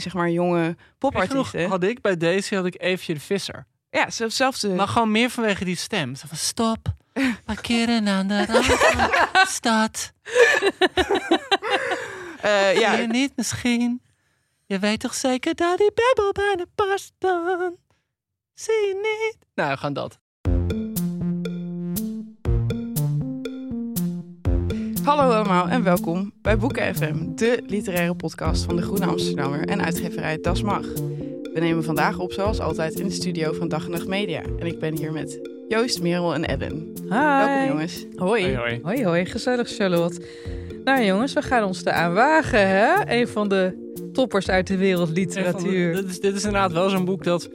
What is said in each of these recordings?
Zeg maar jonge popartiesten. Had ik bij deze had ik Eefje de Visser. Ja, zelfde. Maar gewoon meer vanwege die stem. Zo van stop, parkeren aan de rand stad. Eh, ja, Zie je niet misschien? Je weet toch zeker dat die babbel bijna past dan? Zie je niet? Nou, gewoon dat. Hallo allemaal en welkom bij Boeken FM, de literaire podcast van de Groene Amsterdammer en uitgeverij Das Mag. We nemen vandaag op zoals altijd in de studio van Dag en Nacht Media. En ik ben hier met Joost, Merel en Evan. Welkom jongens. Hoi. Hoi, hoi. Hoi, hoi. Gezellig, Charlotte. Nou jongens, we gaan ons eraan wagen, hè? Een van de toppers uit de wereldliteratuur. Dit is, dit is inderdaad wel zo'n boek dat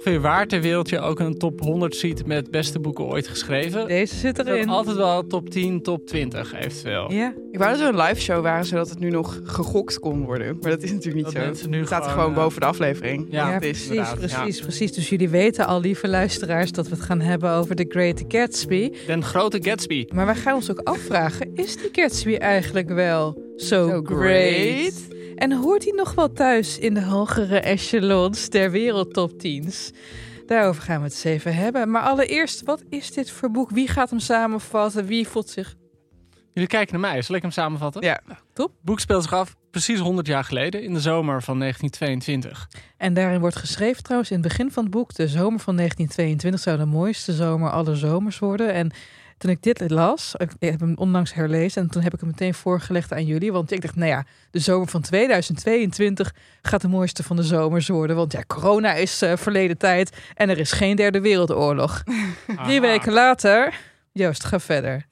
ongeveer waar ter wereld je ook een top 100 ziet met beste boeken ooit geschreven. Deze zit erin. altijd wel top 10, top 20 eventueel. Ja. Ik wou dat we een live show waren, zodat het nu nog gegokt kon worden. Maar dat is natuurlijk niet Dat zo. nu het staat er gewoon, gewoon eh, boven de aflevering. Ja, Ja, het is. precies, precies, ja. precies. Dus jullie weten al, lieve luisteraars, dat we het gaan hebben over The Great Gatsby. Den grote Gatsby. Maar wij gaan ons ook afvragen, is die Gatsby eigenlijk wel so, So great? En hoort hij nog wel thuis in de hogere echelons der wereldtop 10's? Daarover gaan we het eens even hebben. Maar allereerst, wat is dit voor boek? Wie gaat hem samenvatten? Wie voelt zich... Jullie kijken naar mij, zal ik hem samenvatten? Ja. Top. Het boek speelt zich af precies 100 jaar geleden, in de zomer van 1922. En daarin wordt geschreven trouwens in het begin van het boek... de zomer van 1922 zou de mooiste zomer aller zomers worden. En toen ik dit las, ik heb hem onlangs herlezen... en toen heb ik hem meteen voorgelegd aan jullie. Want ik dacht, nou ja, de zomer van 2022 gaat de mooiste van de zomers worden. Want ja, corona is eh, verleden tijd en er is geen derde wereldoorlog. Drie weken later, Joost, ga verder.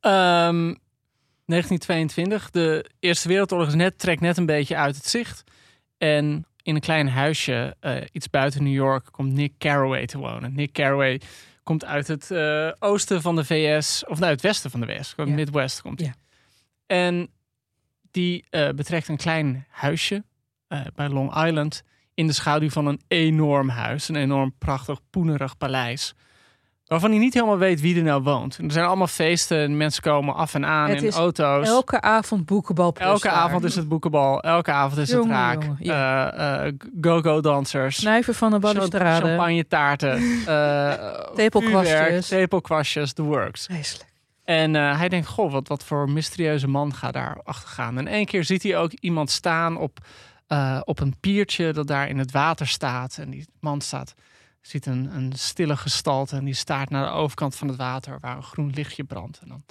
Ehm, 1922, de Eerste Wereldoorlog is net, trekt net een beetje uit het zicht. En in een klein huisje, eh, iets buiten New York, komt Nick Carraway te wonen. Nick Carraway komt uit het eh, oosten van de VS, of nou, het westen van de VS, Ja. Midwest komt. Ja. En die eh, betrekt een klein huisje eh, bij Long Island in de schaduw van een enorm huis. Een enorm prachtig, poenerig paleis. Waarvan hij niet helemaal weet wie er nou woont. Er zijn allemaal feesten en mensen komen af en aan Het in is auto's. Elke avond boekenbal Elke avond is het boekenbal. Elke avond is Jongen, het raak. jongen, Eh, eh, Go-go dansers. Snuiven van de balustrade. Champagne taarten. Tepelkwastjes. Tepelkwastjes, the works. En eh, hij denkt, goh, wat, wat voor mysterieuze man gaat daar achter gaan. En één keer ziet hij ook iemand staan op, eh, op een piertje dat daar in het water staat. En die man staat, ziet een, een stille gestalte en die staart naar de overkant van het water waar een groen lichtje brandt. En dan...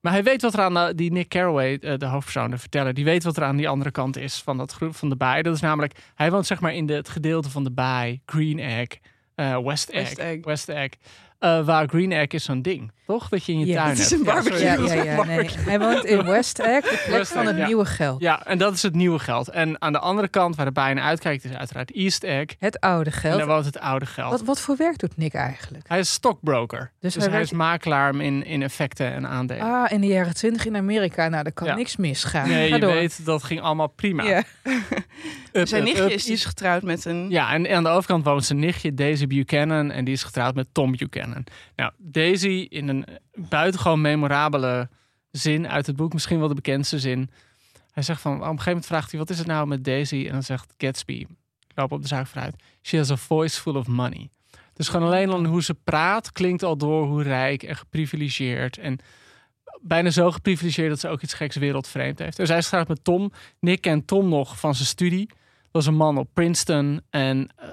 Maar hij weet wat er aan die Nick Carraway, eh, de hoofdpersoon, de verteller, die weet wat er aan die andere kant is van dat van de baai. Dat is namelijk, hij woont zeg maar in de, het gedeelte van de baai, Green Egg, eh, West Egg, West Egg. West Egg. Eh, waar Green Egg is zo'n ding, toch? Dat je in je tuin het is hebt. een barbecue. Ja, ja, ja. Nee, hij woont in West Egg, de plek West van het nieuwe geld. Ja, en dat is het nieuwe geld. En aan de andere kant, waar de bijna uitkijkt, is uiteraard East Egg. Het oude En geld. daar woont het oude geld. Wat, wat voor werk doet Nick eigenlijk? Hij is stockbroker. Dus, hij hij, is makelaar in, in effecten en aandelen. Ah, in de jaren twintig in Amerika. Nou, daar kan niks misgaan. nee, Ga je door. weet, dat ging allemaal prima. Up, Zijn nichtje up. is dus getrouwd met een... Ja, en aan de overkant woont zijn nichtje Daisy Buchanan. En die is getrouwd met Tom Buchanan. Nou, Daisy in een buitengewoon memorabele zin uit het boek. Misschien wel de bekendste zin. Hij zegt van, op een gegeven moment vraagt hij, wat is het nou met Daisy? En dan zegt Gatsby, ik loop op de zaak vooruit. She has a voice full of money. Dus gewoon alleen al hoe ze praat, klinkt al door hoe rijk en geprivilegeerd. En bijna zo geprivilegeerd dat ze ook iets geks wereldvreemd heeft. En zij is met Tom. Nick kent Tom nog van zijn studie. Was een man op Princeton. En eh,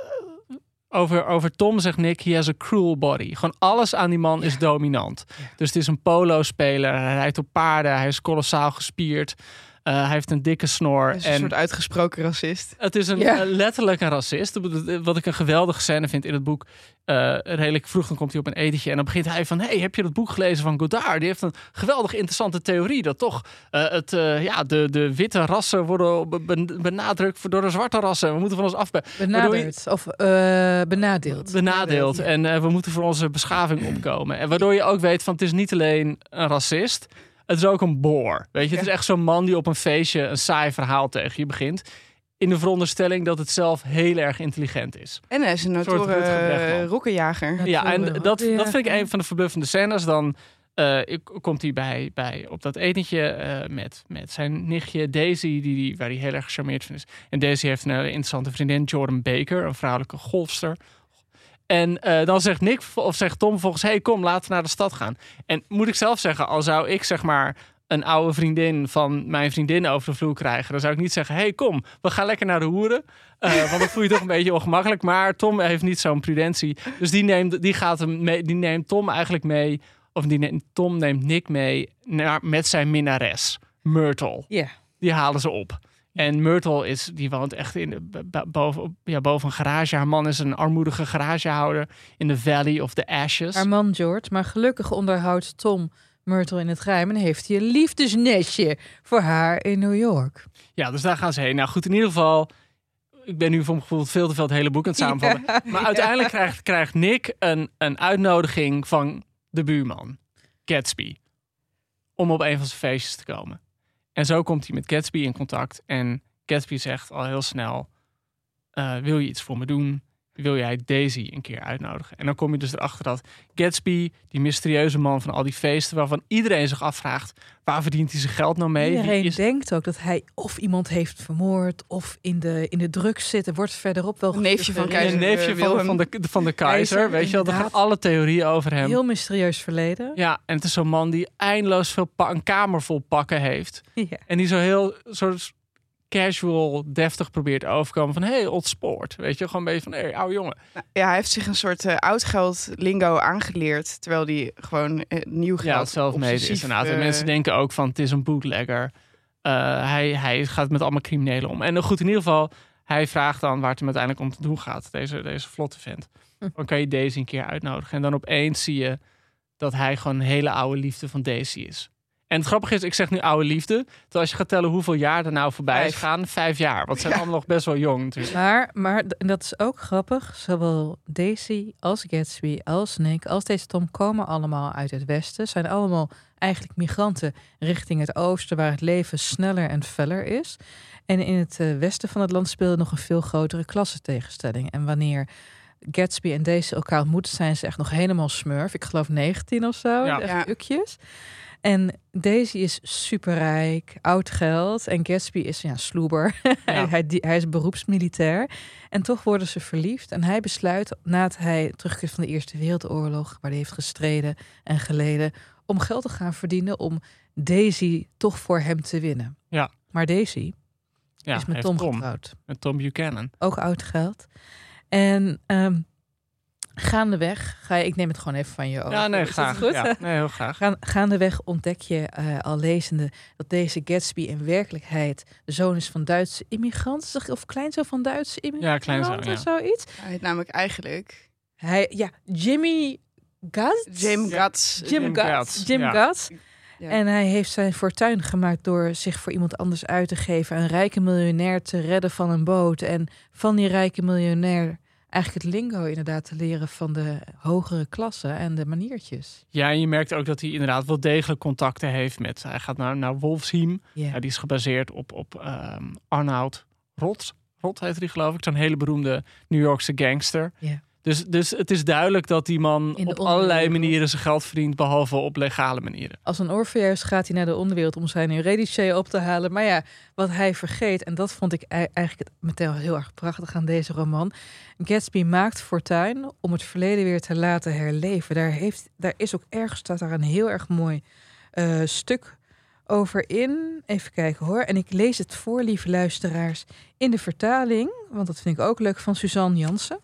over, over Tom zegt Nick, he has a cruel body. Gewoon alles aan die man is dominant. Dus het is een polo-speler. Hij rijdt op paarden. Hij is kolossaal gespierd. Uh, hij heeft een dikke snor. Hij is een en soort uitgesproken racist. het is een, Ja. eh, letterlijk een racist. Wat ik een geweldige scène vind in het boek. eh, redelijk vroeg, dan komt hij op een etentje. En dan begint hij van... hey, heb je dat boek gelezen van Godard? Die heeft een geweldig interessante theorie. Dat toch eh, het, eh, ja, de, de witte rassen worden be- be- benadrukt voor- door de zwarte rassen. We moeten van ons af... Benaderd of eh, benadeeld. Benadeeld. En eh, we moeten voor onze beschaving opkomen. En waardoor je ook weet van het is niet alleen een racist. Het is ook een boor. Weet je, het is echt zo'n man die op een feestje een saai verhaal tegen je begint. In de veronderstelling dat het zelf heel erg intelligent is. En hij is een notoire rokkenjager. Ja, en dat, dat vind ik een van de verbluffende scènes. Dan eh, komt hij bij, bij, op dat etentje eh, met, met zijn nichtje Daisy, die, die, waar hij heel erg gecharmeerd van is. En Daisy heeft een interessante vriendin, Jordan Baker, een vrouwelijke golfster. En eh, dan zegt Nick of zegt Tom volgens, hey kom, laten we naar de stad gaan. En moet ik zelf zeggen, al zou ik zeg maar een oude vriendin van mijn vriendin over de vloer krijgen, dan zou ik niet zeggen, hey kom, we gaan lekker naar de hoeren. Eh, want dan voel je toch een beetje ongemakkelijk. Maar Tom heeft niet zo'n prudentie. Dus die neemt, die gaat hem mee, die neemt Tom eigenlijk mee, of die neemt, Tom neemt Nick mee naar, met zijn minnares, Myrtle Ja. die halen ze op. En Myrtle is, die woont echt in boven, ja, boven een garage. Haar man is een armoedige garagehouder in de Valley of the Ashes. Haar man George, maar gelukkig onderhoudt Tom Myrtle in het geheim en heeft hij een liefdesnestje voor haar in New York. Ja, dus daar gaan ze heen. Nou goed, in ieder geval, ik ben nu voor mijn gevoel veel te veel het hele boek aan het samenvatten. Maar uiteindelijk krijgt, krijgt Nick een, een uitnodiging van de buurman, Gatsby, om op een van zijn feestjes te komen. En zo komt hij met Gatsby in contact. En Gatsby zegt al heel snel, eh, wil je iets voor me doen? Wil jij Daisy een keer uitnodigen? En dan kom je dus erachter dat Gatsby, die mysterieuze man van al die feesten, waarvan iedereen zich afvraagt, waar verdient hij zijn geld nou mee? Iedereen is- denkt ook dat hij of iemand heeft vermoord of in de, in de drugs zit. Er wordt verderop wel Een neefje van gesuggereerd. Een keizer, neefje eh, van, de, van de keizer, Keizer, weet je wel. Er gaan alle theorieën over hem. Heel mysterieus verleden. Ja, en het is zo'n man die eindeloos veel een kamer vol pakken heeft. Ja. En die zo heel soort casual, deftig probeert overkomen van... hey, ontspoord. Weet je, gewoon een beetje van... hey, oude jongen. Ja, hij heeft zich een soort eh, oud geld lingo aangeleerd. Terwijl hij gewoon eh, nieuw geld Ja, het zelf mede is. Inderdaad. En eh, mensen denken ook van, het is een bootlegger. Eh, hij, hij gaat met allemaal criminelen om. En goed, in ieder geval... Hij vraagt dan waar het hem uiteindelijk om te doen gaat. Deze, deze vlotte vent. Hm. Dan kan je Daisy een keer uitnodigen. En dan opeens zie je dat hij gewoon een hele oude liefde van Daisy is. En het grappige is, ik zeg nu oude liefde. Terwijl als je gaat tellen hoeveel jaar er nou voorbij is gaan, vijf jaar. Want ze zijn allemaal nog best wel jong natuurlijk. Maar, maar en dat is ook grappig. Zowel Daisy als Gatsby als Nick als deze Tom komen allemaal uit het westen. Zijn allemaal eigenlijk migranten richting het oosten, waar het leven sneller en feller is. En in het eh, westen van het land speelde nog een veel grotere klassentegenstelling. En wanneer Gatsby en Daisy elkaar ontmoeten, zijn ze echt nog helemaal smurf. Ik geloof 19 of zo. Ja. Echt Ja. En Daisy is superrijk, oud geld. En Gatsby is ja, sloeber. hij, Ja. hij, die- hij is beroepsmilitair. En toch worden ze verliefd. En hij besluit, nadat hij terugkeert van de Eerste Wereldoorlog, waar hij heeft gestreden en geleden, om geld te gaan verdienen om Daisy toch voor hem te winnen. Ja. Maar Daisy Ja, is met Tom, getrouwd. met Tom Buchanan. Ook oud geld. En ehm gaandeweg ga je, ik neem het gewoon even van je over. Ja, nee, graag. goed? Ja, nee, heel graag. Gaan, gaandeweg ontdek je eh, al lezende dat deze Gatsby in werkelijkheid de zoon is van Duitse immigranten. zeg- Of kleinzoon van Duitse immigranten. Ja, kleinzoon, ja. of zoiets. Hij heet namelijk eigenlijk Hij, ja, Jimmy Guts? Jim. Guts. Jim Jim Guts. Jim. Guts. Ja. En hij heeft zijn fortuin gemaakt door zich voor iemand anders uit te geven. Een rijke miljonair te redden van een boot. En van die rijke miljonair eigenlijk het lingo inderdaad te leren van de hogere klasse en de maniertjes. Ja, en je merkt ook dat hij inderdaad wel degelijk contacten heeft met... Hij gaat naar, naar Wolfsheim. Ja. Ja, die is gebaseerd op, op ehm, Arnoud Rot. Rot heet die geloof ik. Zo'n hele beroemde New Yorkse gangster. Ja. Dus, dus het is duidelijk dat die man op allerlei manieren zijn geld verdient, behalve op legale manieren. Als een Orpheus gaat hij naar de onderwereld om zijn Eurydice op te halen. Maar ja, wat hij vergeet, en dat vond ik ei- eigenlijk meteen heel erg prachtig aan deze roman. Gatsby maakt fortuin om het verleden weer te laten herleven. Daar, heeft, daar is ook ergens staat daar een heel erg mooi eh, stuk over in. Even kijken hoor. En ik lees het voor, lieve luisteraars, in de vertaling, want dat vind ik ook leuk, van Suzanne Jansen.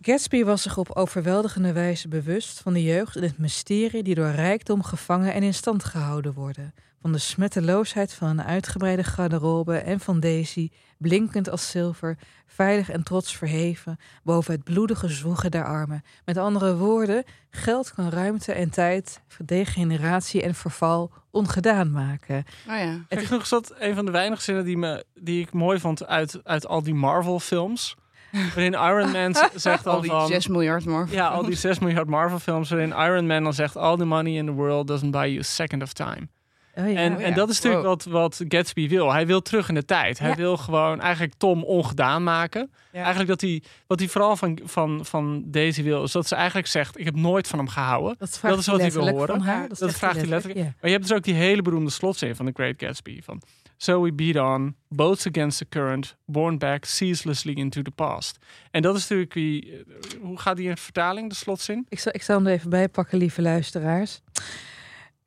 Gatsby was zich op overweldigende wijze bewust van de jeugd en het mysterie die door rijkdom gevangen en in stand gehouden worden. Van de smetteloosheid van een uitgebreide garderobe en van Daisy, blinkend als zilver, veilig en trots verheven boven het bloedige zwoegen der armen. Met andere woorden, geld kan ruimte en tijd, degeneratie en verval ongedaan maken. Oh ja. Genoeg is dat een van de weinige zinnen die, me, die ik mooi vond uit, uit al die Marvel-films. Waarin Iron Man zegt Al die van... 6 miljard Marvel. Ja, al die 6 miljard Marvel-films waarin Iron Man dan zegt... All the money in the world doesn't buy you a second of time. Oh ja. En, Oh en dat is natuurlijk Wow. wat, wat Gatsby wil. Hij wil terug in de tijd. Hij Ja. wil gewoon eigenlijk Tom ongedaan maken. Ja. Eigenlijk dat hij, wat hij vooral van, van, van Daisy wil... is dat ze eigenlijk zegt... ik heb nooit van hem gehouden. dat, dat is wat hij wil horen. Van haar. Dat vraagt hij letterlijk. Ja. Maar je hebt dus ook die hele beroemde slotzin van The Great Gatsby. Van, so we beat on, boats against the current, born back ceaselessly into the past. En dat is natuurlijk wie... eh, Hoe gaat die in vertaling, de slotzin? Ik zal, ik zal hem er even bij pakken, lieve luisteraars.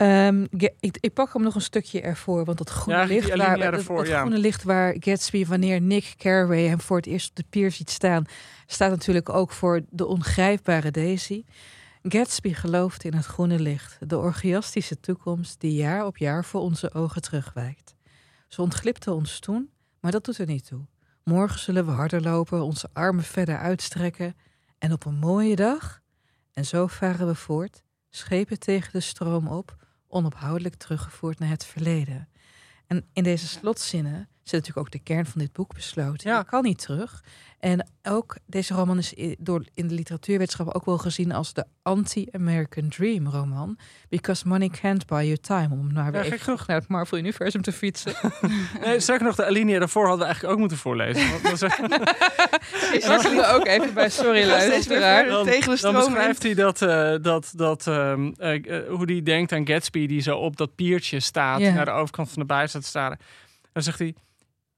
Ehm, ik, ik pak hem nog een stukje ervoor, want dat groene, Ja, licht, waar, ervoor, dat ja. groene licht waar Gatsby, wanneer Nick Carraway hem voor het eerst op de pier ziet staan, staat natuurlijk ook voor de ongrijpbare Daisy. Gatsby geloofde in het groene licht, de orgiastische toekomst die jaar op jaar voor onze ogen terugwijkt. Ze ontglipte ons toen, maar dat doet er niet toe. Morgen zullen we harder lopen, onze armen verder uitstrekken en op een mooie dag, en zo varen we voort, schepen tegen de stroom op, onophoudelijk teruggevoerd naar het verleden. En in deze slotzinnen zit natuurlijk ook de kern van dit boek besloten. Ja. Je kan niet terug. En ook deze roman is door in de literatuurwetenschap ook wel gezien als de anti-American Dream roman. Because money can't buy you time. Om naar, weer even genoeg. naar het Marvel Universum te fietsen. Nee, sterker nog, de alinea daarvoor hadden we eigenlijk ook moeten voorlezen. Want dan, Ik hem er ook even bij. Sorry, luisteraar. verder tegen de dan stroom. in. beschrijft hij dat, eh, dat, dat ehm, eh, eh, hoe hij denkt aan Gatsby, die zo op dat piertje staat, Ja. naar de overkant van de baai staat te staren. Dan zegt hij: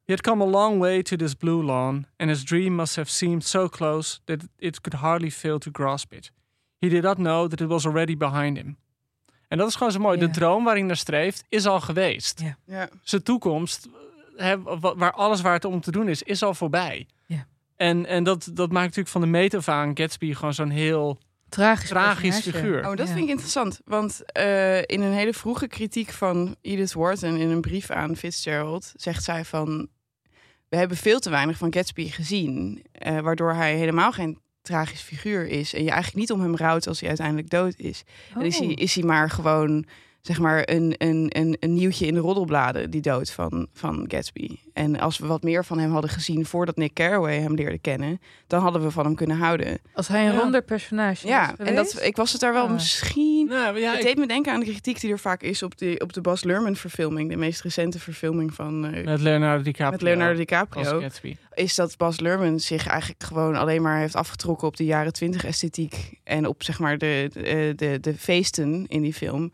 He had come a long way to this blue lawn, and his dream must have seemed so close that it could hardly fail to grasp it. He did not know that it was already behind him. En dat is gewoon zo mooi. De droom waar hij naar streeft, is al geweest. Ja. Ja. Zijn toekomst, waar alles waar het om te doen is, is al voorbij. Ja. En, en dat, dat maakt natuurlijk van de meet af aan Gatsby gewoon zo'n heel Tragisch, tragisch figuur. Oh, dat Ja. vind ik interessant. Want eh, in een hele vroege kritiek van Edith Wharton in een brief aan Fitzgerald zegt zij van we hebben veel te weinig van Gatsby gezien, eh, waardoor hij helemaal geen tragisch figuur is en je eigenlijk niet om hem rouwt als hij uiteindelijk dood is. En is hij, Oh. is hij maar gewoon zeg maar een, een, een, een nieuwtje in de roddelbladen, die dood van, van Gatsby. En als we wat meer van hem hadden gezien voordat Nick Carraway hem leerde kennen, dan hadden we van hem kunnen houden. Als hij een Ja. ronder personage Ja, en dat, ik was het daar wel Ah. misschien Nou, ja, het ik- deed me denken aan de kritiek die er vaak is op de, op de Bas Lerman verfilming. De meest recente verfilming van eh, met Leonardo DiCaprio. met Leonardo als DiCaprio. Gatsby. Is dat Bas Lerman zich eigenlijk gewoon alleen maar heeft afgetrokken op de jaren twintig esthetiek. En op zeg maar de, de, de, de feesten in die film.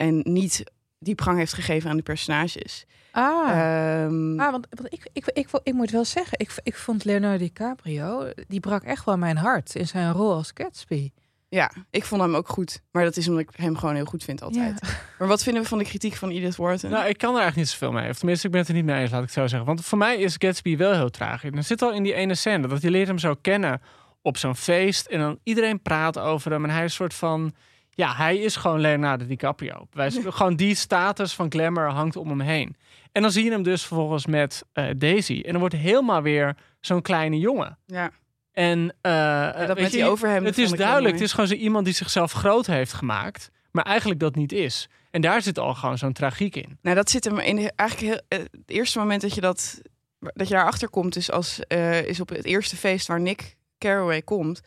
En niet diepgang heeft gegeven aan de personages. Ah. Ehm, Ah, want, want ik, ik, ik, ik, moet wel zeggen, ik, ik vond Leonardo DiCaprio, die brak echt wel mijn hart in zijn rol als Gatsby. ja, ik vond hem ook goed. Maar dat is omdat ik hem gewoon heel goed vind altijd. Maar wat vinden we van de kritiek van Edith Wharton? Nou, ik kan er eigenlijk niet zoveel mee. Of tenminste, ik ben het er niet mee eens, laat ik het zo zeggen. Want voor mij is Gatsby wel heel tragisch. Er zit al in die ene scène dat je leert hem zo kennen op zo'n feest. En dan iedereen praat over hem. En hij is een soort van... Ja, hij is gewoon Leonardo DiCaprio. Wij, gewoon die status van glamour hangt om hem heen. En dan zie je hem dus vervolgens met eh, Daisy. En dan wordt helemaal weer zo'n kleine jongen. ja, En, eh, en dat weet met je, die overhemden het is duidelijk, het is gewoon zo iemand die zichzelf groot heeft gemaakt, maar eigenlijk dat niet is. En daar zit al gewoon zo'n tragiek in. Nou, dat zit hem in eigenlijk heel, eh, het eerste moment dat je dat dat je daarachter komt, is als eh, is op het eerste feest waar Nick Carraway komt.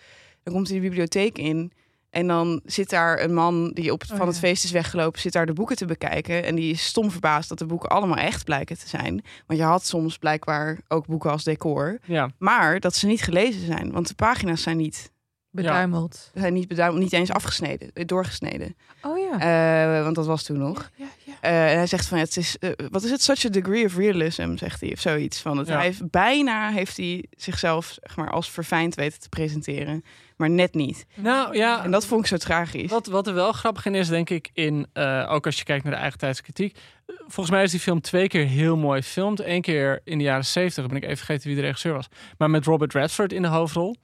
Dan komt hij de bibliotheek in En dan zit daar een man die op, Oh, van het feest is weggelopen, zit daar de boeken te bekijken. En die is stom verbaasd dat de boeken allemaal echt blijken te zijn. Want je had soms blijkbaar ook boeken als decor. Ja. Maar dat ze niet gelezen zijn. Want de pagina's zijn niet, Beduimeld. zijn niet, beduimeld, niet eens afgesneden, eh, doorgesneden. Oh ja. Eh, want dat was toen nog. ja, ja. Eh, en hij zegt van, ja, het is, wat is het, such a degree of realism, zegt hij, of zoiets. Van het. Hij heeft, bijna heeft hij zichzelf zeg maar, als verfijnd weten te presenteren, maar net niet. Nou ja, En dat vond ik zo tragisch. Wat, wat er wel grappig in is, denk ik, in, eh, ook als je kijkt naar de eigen tijdskritiek. Volgens mij is die film twee keer heel mooi gefilmd. Eén keer in de jaren zeventig, ben ik even vergeten wie de regisseur was. Maar met Robert Redford in de hoofdrol.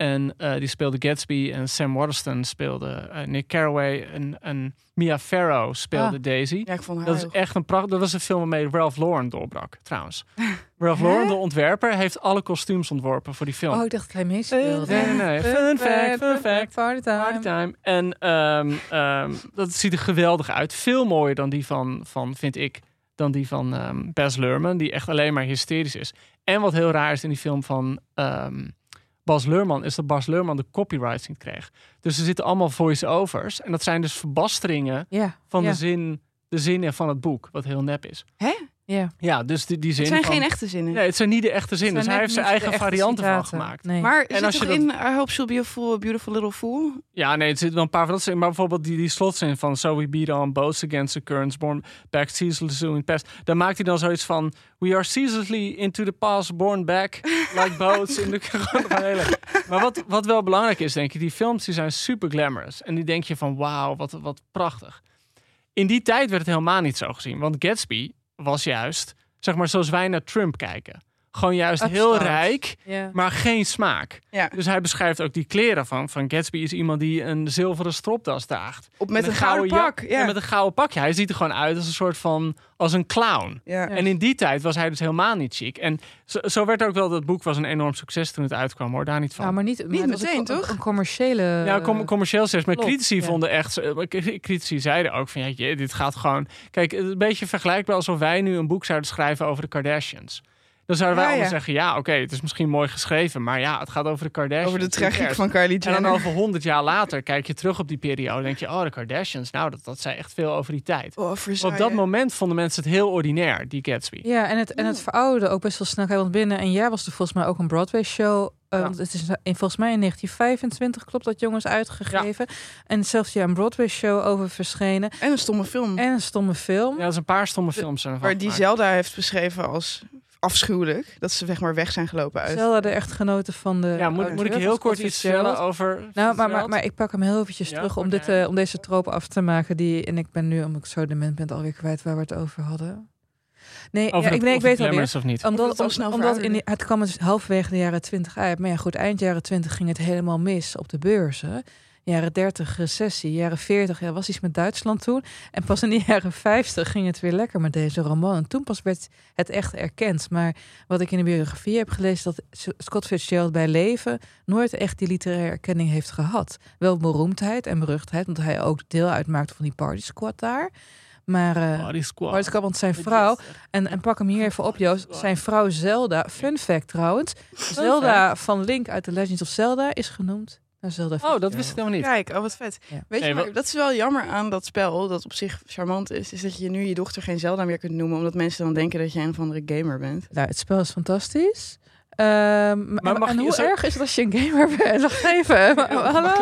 En eh, die speelde Gatsby en Sam Waterston speelde eh, Nick Carraway. En, en Mia Farrow speelde Ah. Daisy. Ja, ik vond haar Dat is echt een pracht. Dat was een film waarmee Ralph Lauren doorbrak, trouwens. Ralph? Lauren, de ontwerper, heeft alle kostuums ontworpen voor die film. Oh, ik dacht dat hij meespeelde. Nee, nee, nee. Fun fact, fun fact. Party time. Party time. En ehm, ehm, dat ziet er geweldig uit. Veel mooier dan die van, van vind ik, dan die van ehm Baz Luhrmann, die echt alleen maar hysterisch is. En wat heel raar is in die film van Bas Luhrmann, is dat Bas Luhrmann de copyrights niet kreeg. Dus er zitten allemaal voice-overs. En dat zijn dus verbasteringen van de, zin, de zinnen van het boek, wat heel nep is. Ja. Ja, dus die, die zin Het zijn van- geen echte zinnen. Nee, het zijn niet de echte zinnen. Het Dus hij heeft zijn eigen varianten van gemaakt. Nee. Maar En zit als je dat- in I Hope She'll Be a Fool, a Beautiful Little Fool? Ja, nee, het zit wel een paar van dat. zijn- Maar bijvoorbeeld die, die slotzin van So we beat on boats against the currents, born back ceaselessly in the past. Daar maakt hij dan zoiets van We are ceaselessly into the past, born back like boats. in the hele- Maar wat, wat wel belangrijk is, denk ik, die films die zijn super glamorous. En die denk je van wauw, wat, wat prachtig. In die tijd werd het helemaal niet zo gezien. Want Gatsby was juist, zeg maar, zoals wij naar Trump kijken. Gewoon juist heel rijk, Ja. maar geen smaak. Ja, Dus hij beschrijft ook die kleren van, van Gatsby is iemand die een zilveren stropdas draagt. op, met En een gouden pak. Ja. En met een gouden pakje. Hij ziet er gewoon uit als een soort van, als een clown. ja. En in die tijd was hij dus helemaal niet chic. En zo, zo werd ook wel, dat boek was een enorm succes toen het uitkwam hoor, daar niet van. Nou, maar niet, maar het was meteen, een- toch? Een commerciële... ja, com- commercieel zelfs. Maar critici ja. vonden echt... eh, Critici zeiden ook van... Ja, dit gaat gewoon... Kijk, het is een beetje vergelijkbaar alsof wij nu een boek zouden schrijven over de Kardashians. Dan zouden wij Ja, allemaal ja. zeggen... Ja, oké, het is misschien mooi geschreven. Maar ja, het gaat over de Kardashians. Over de tragiek van Kylie En dan over honderd jaar later kijk je terug op die periode. En denk je, oh, de Kardashians. Nou, dat, dat zei echt veel over die tijd. Oh, op dat moment vonden mensen het heel ordinair, die Gatsby. Ja, en het, en het verouderde ook best wel snel. Kijk, Want binnen een jaar was er volgens mij ook een Broadway-show. eh, Ja. Want het is in, volgens mij in 1925, klopt dat jongens, uitgegeven. En zelfs ja, een Broadway-show over verschenen. En een stomme film. En een stomme film. Ja, er is een paar stomme films ervan waar die. Zelda heeft beschreven als afschuwelijk. Dat ze zeg maar weg zijn gelopen uit. Zelda de echtgenote van de. Ja, moet, moet ik heel kort iets vertellen over... Nou, maar, maar, maar ik pak hem heel eventjes Ja, terug om, dit, eh, om deze trope af te maken. Die, en ik ben nu, omdat ik zo dement ben, alweer kwijt waar we het over hadden. Nee, Over ja, ik, het- nee, ik weet alweer. of niet. Omdat, Of het al om- snel omdat in die- het kwam dus halverwege de jaren 20 uit. Maar ja, goed, eind jaren 20 ging het helemaal mis op de beurzen. Jaren 30 recessie, jaren 40 ja, was iets met Duitsland toen. En pas in de jaren 50 ging het weer lekker met deze roman. En toen pas werd het echt erkend. Maar wat ik in de biografie heb gelezen, dat Scott Fitzgerald bij leven nooit echt die literaire erkenning heeft gehad. Wel beroemdheid en beruchtheid, want hij ook deel uitmaakte van die party squad daar. Maar Party Squad. Party Squad, want zijn vrouw en, en pak hem hier even op, Joost. Zijn vrouw Zelda, fun fact trouwens. Zelda van Link uit The Legends of Zelda is genoemd Zelda. Oh, dat wist ik helemaal niet. Kijk, oh wat vet. Ja. Weet je, maar dat is wel jammer aan dat spel, dat op zich charmant is, is dat je nu je dochter geen Zelda meer kunt noemen, omdat mensen dan denken dat je een of andere gamer bent. Nou, het spel is fantastisch. Ehm, maar mag en je- hoe zo- erg is het als je een gamer bent? Wacht even. Hallo?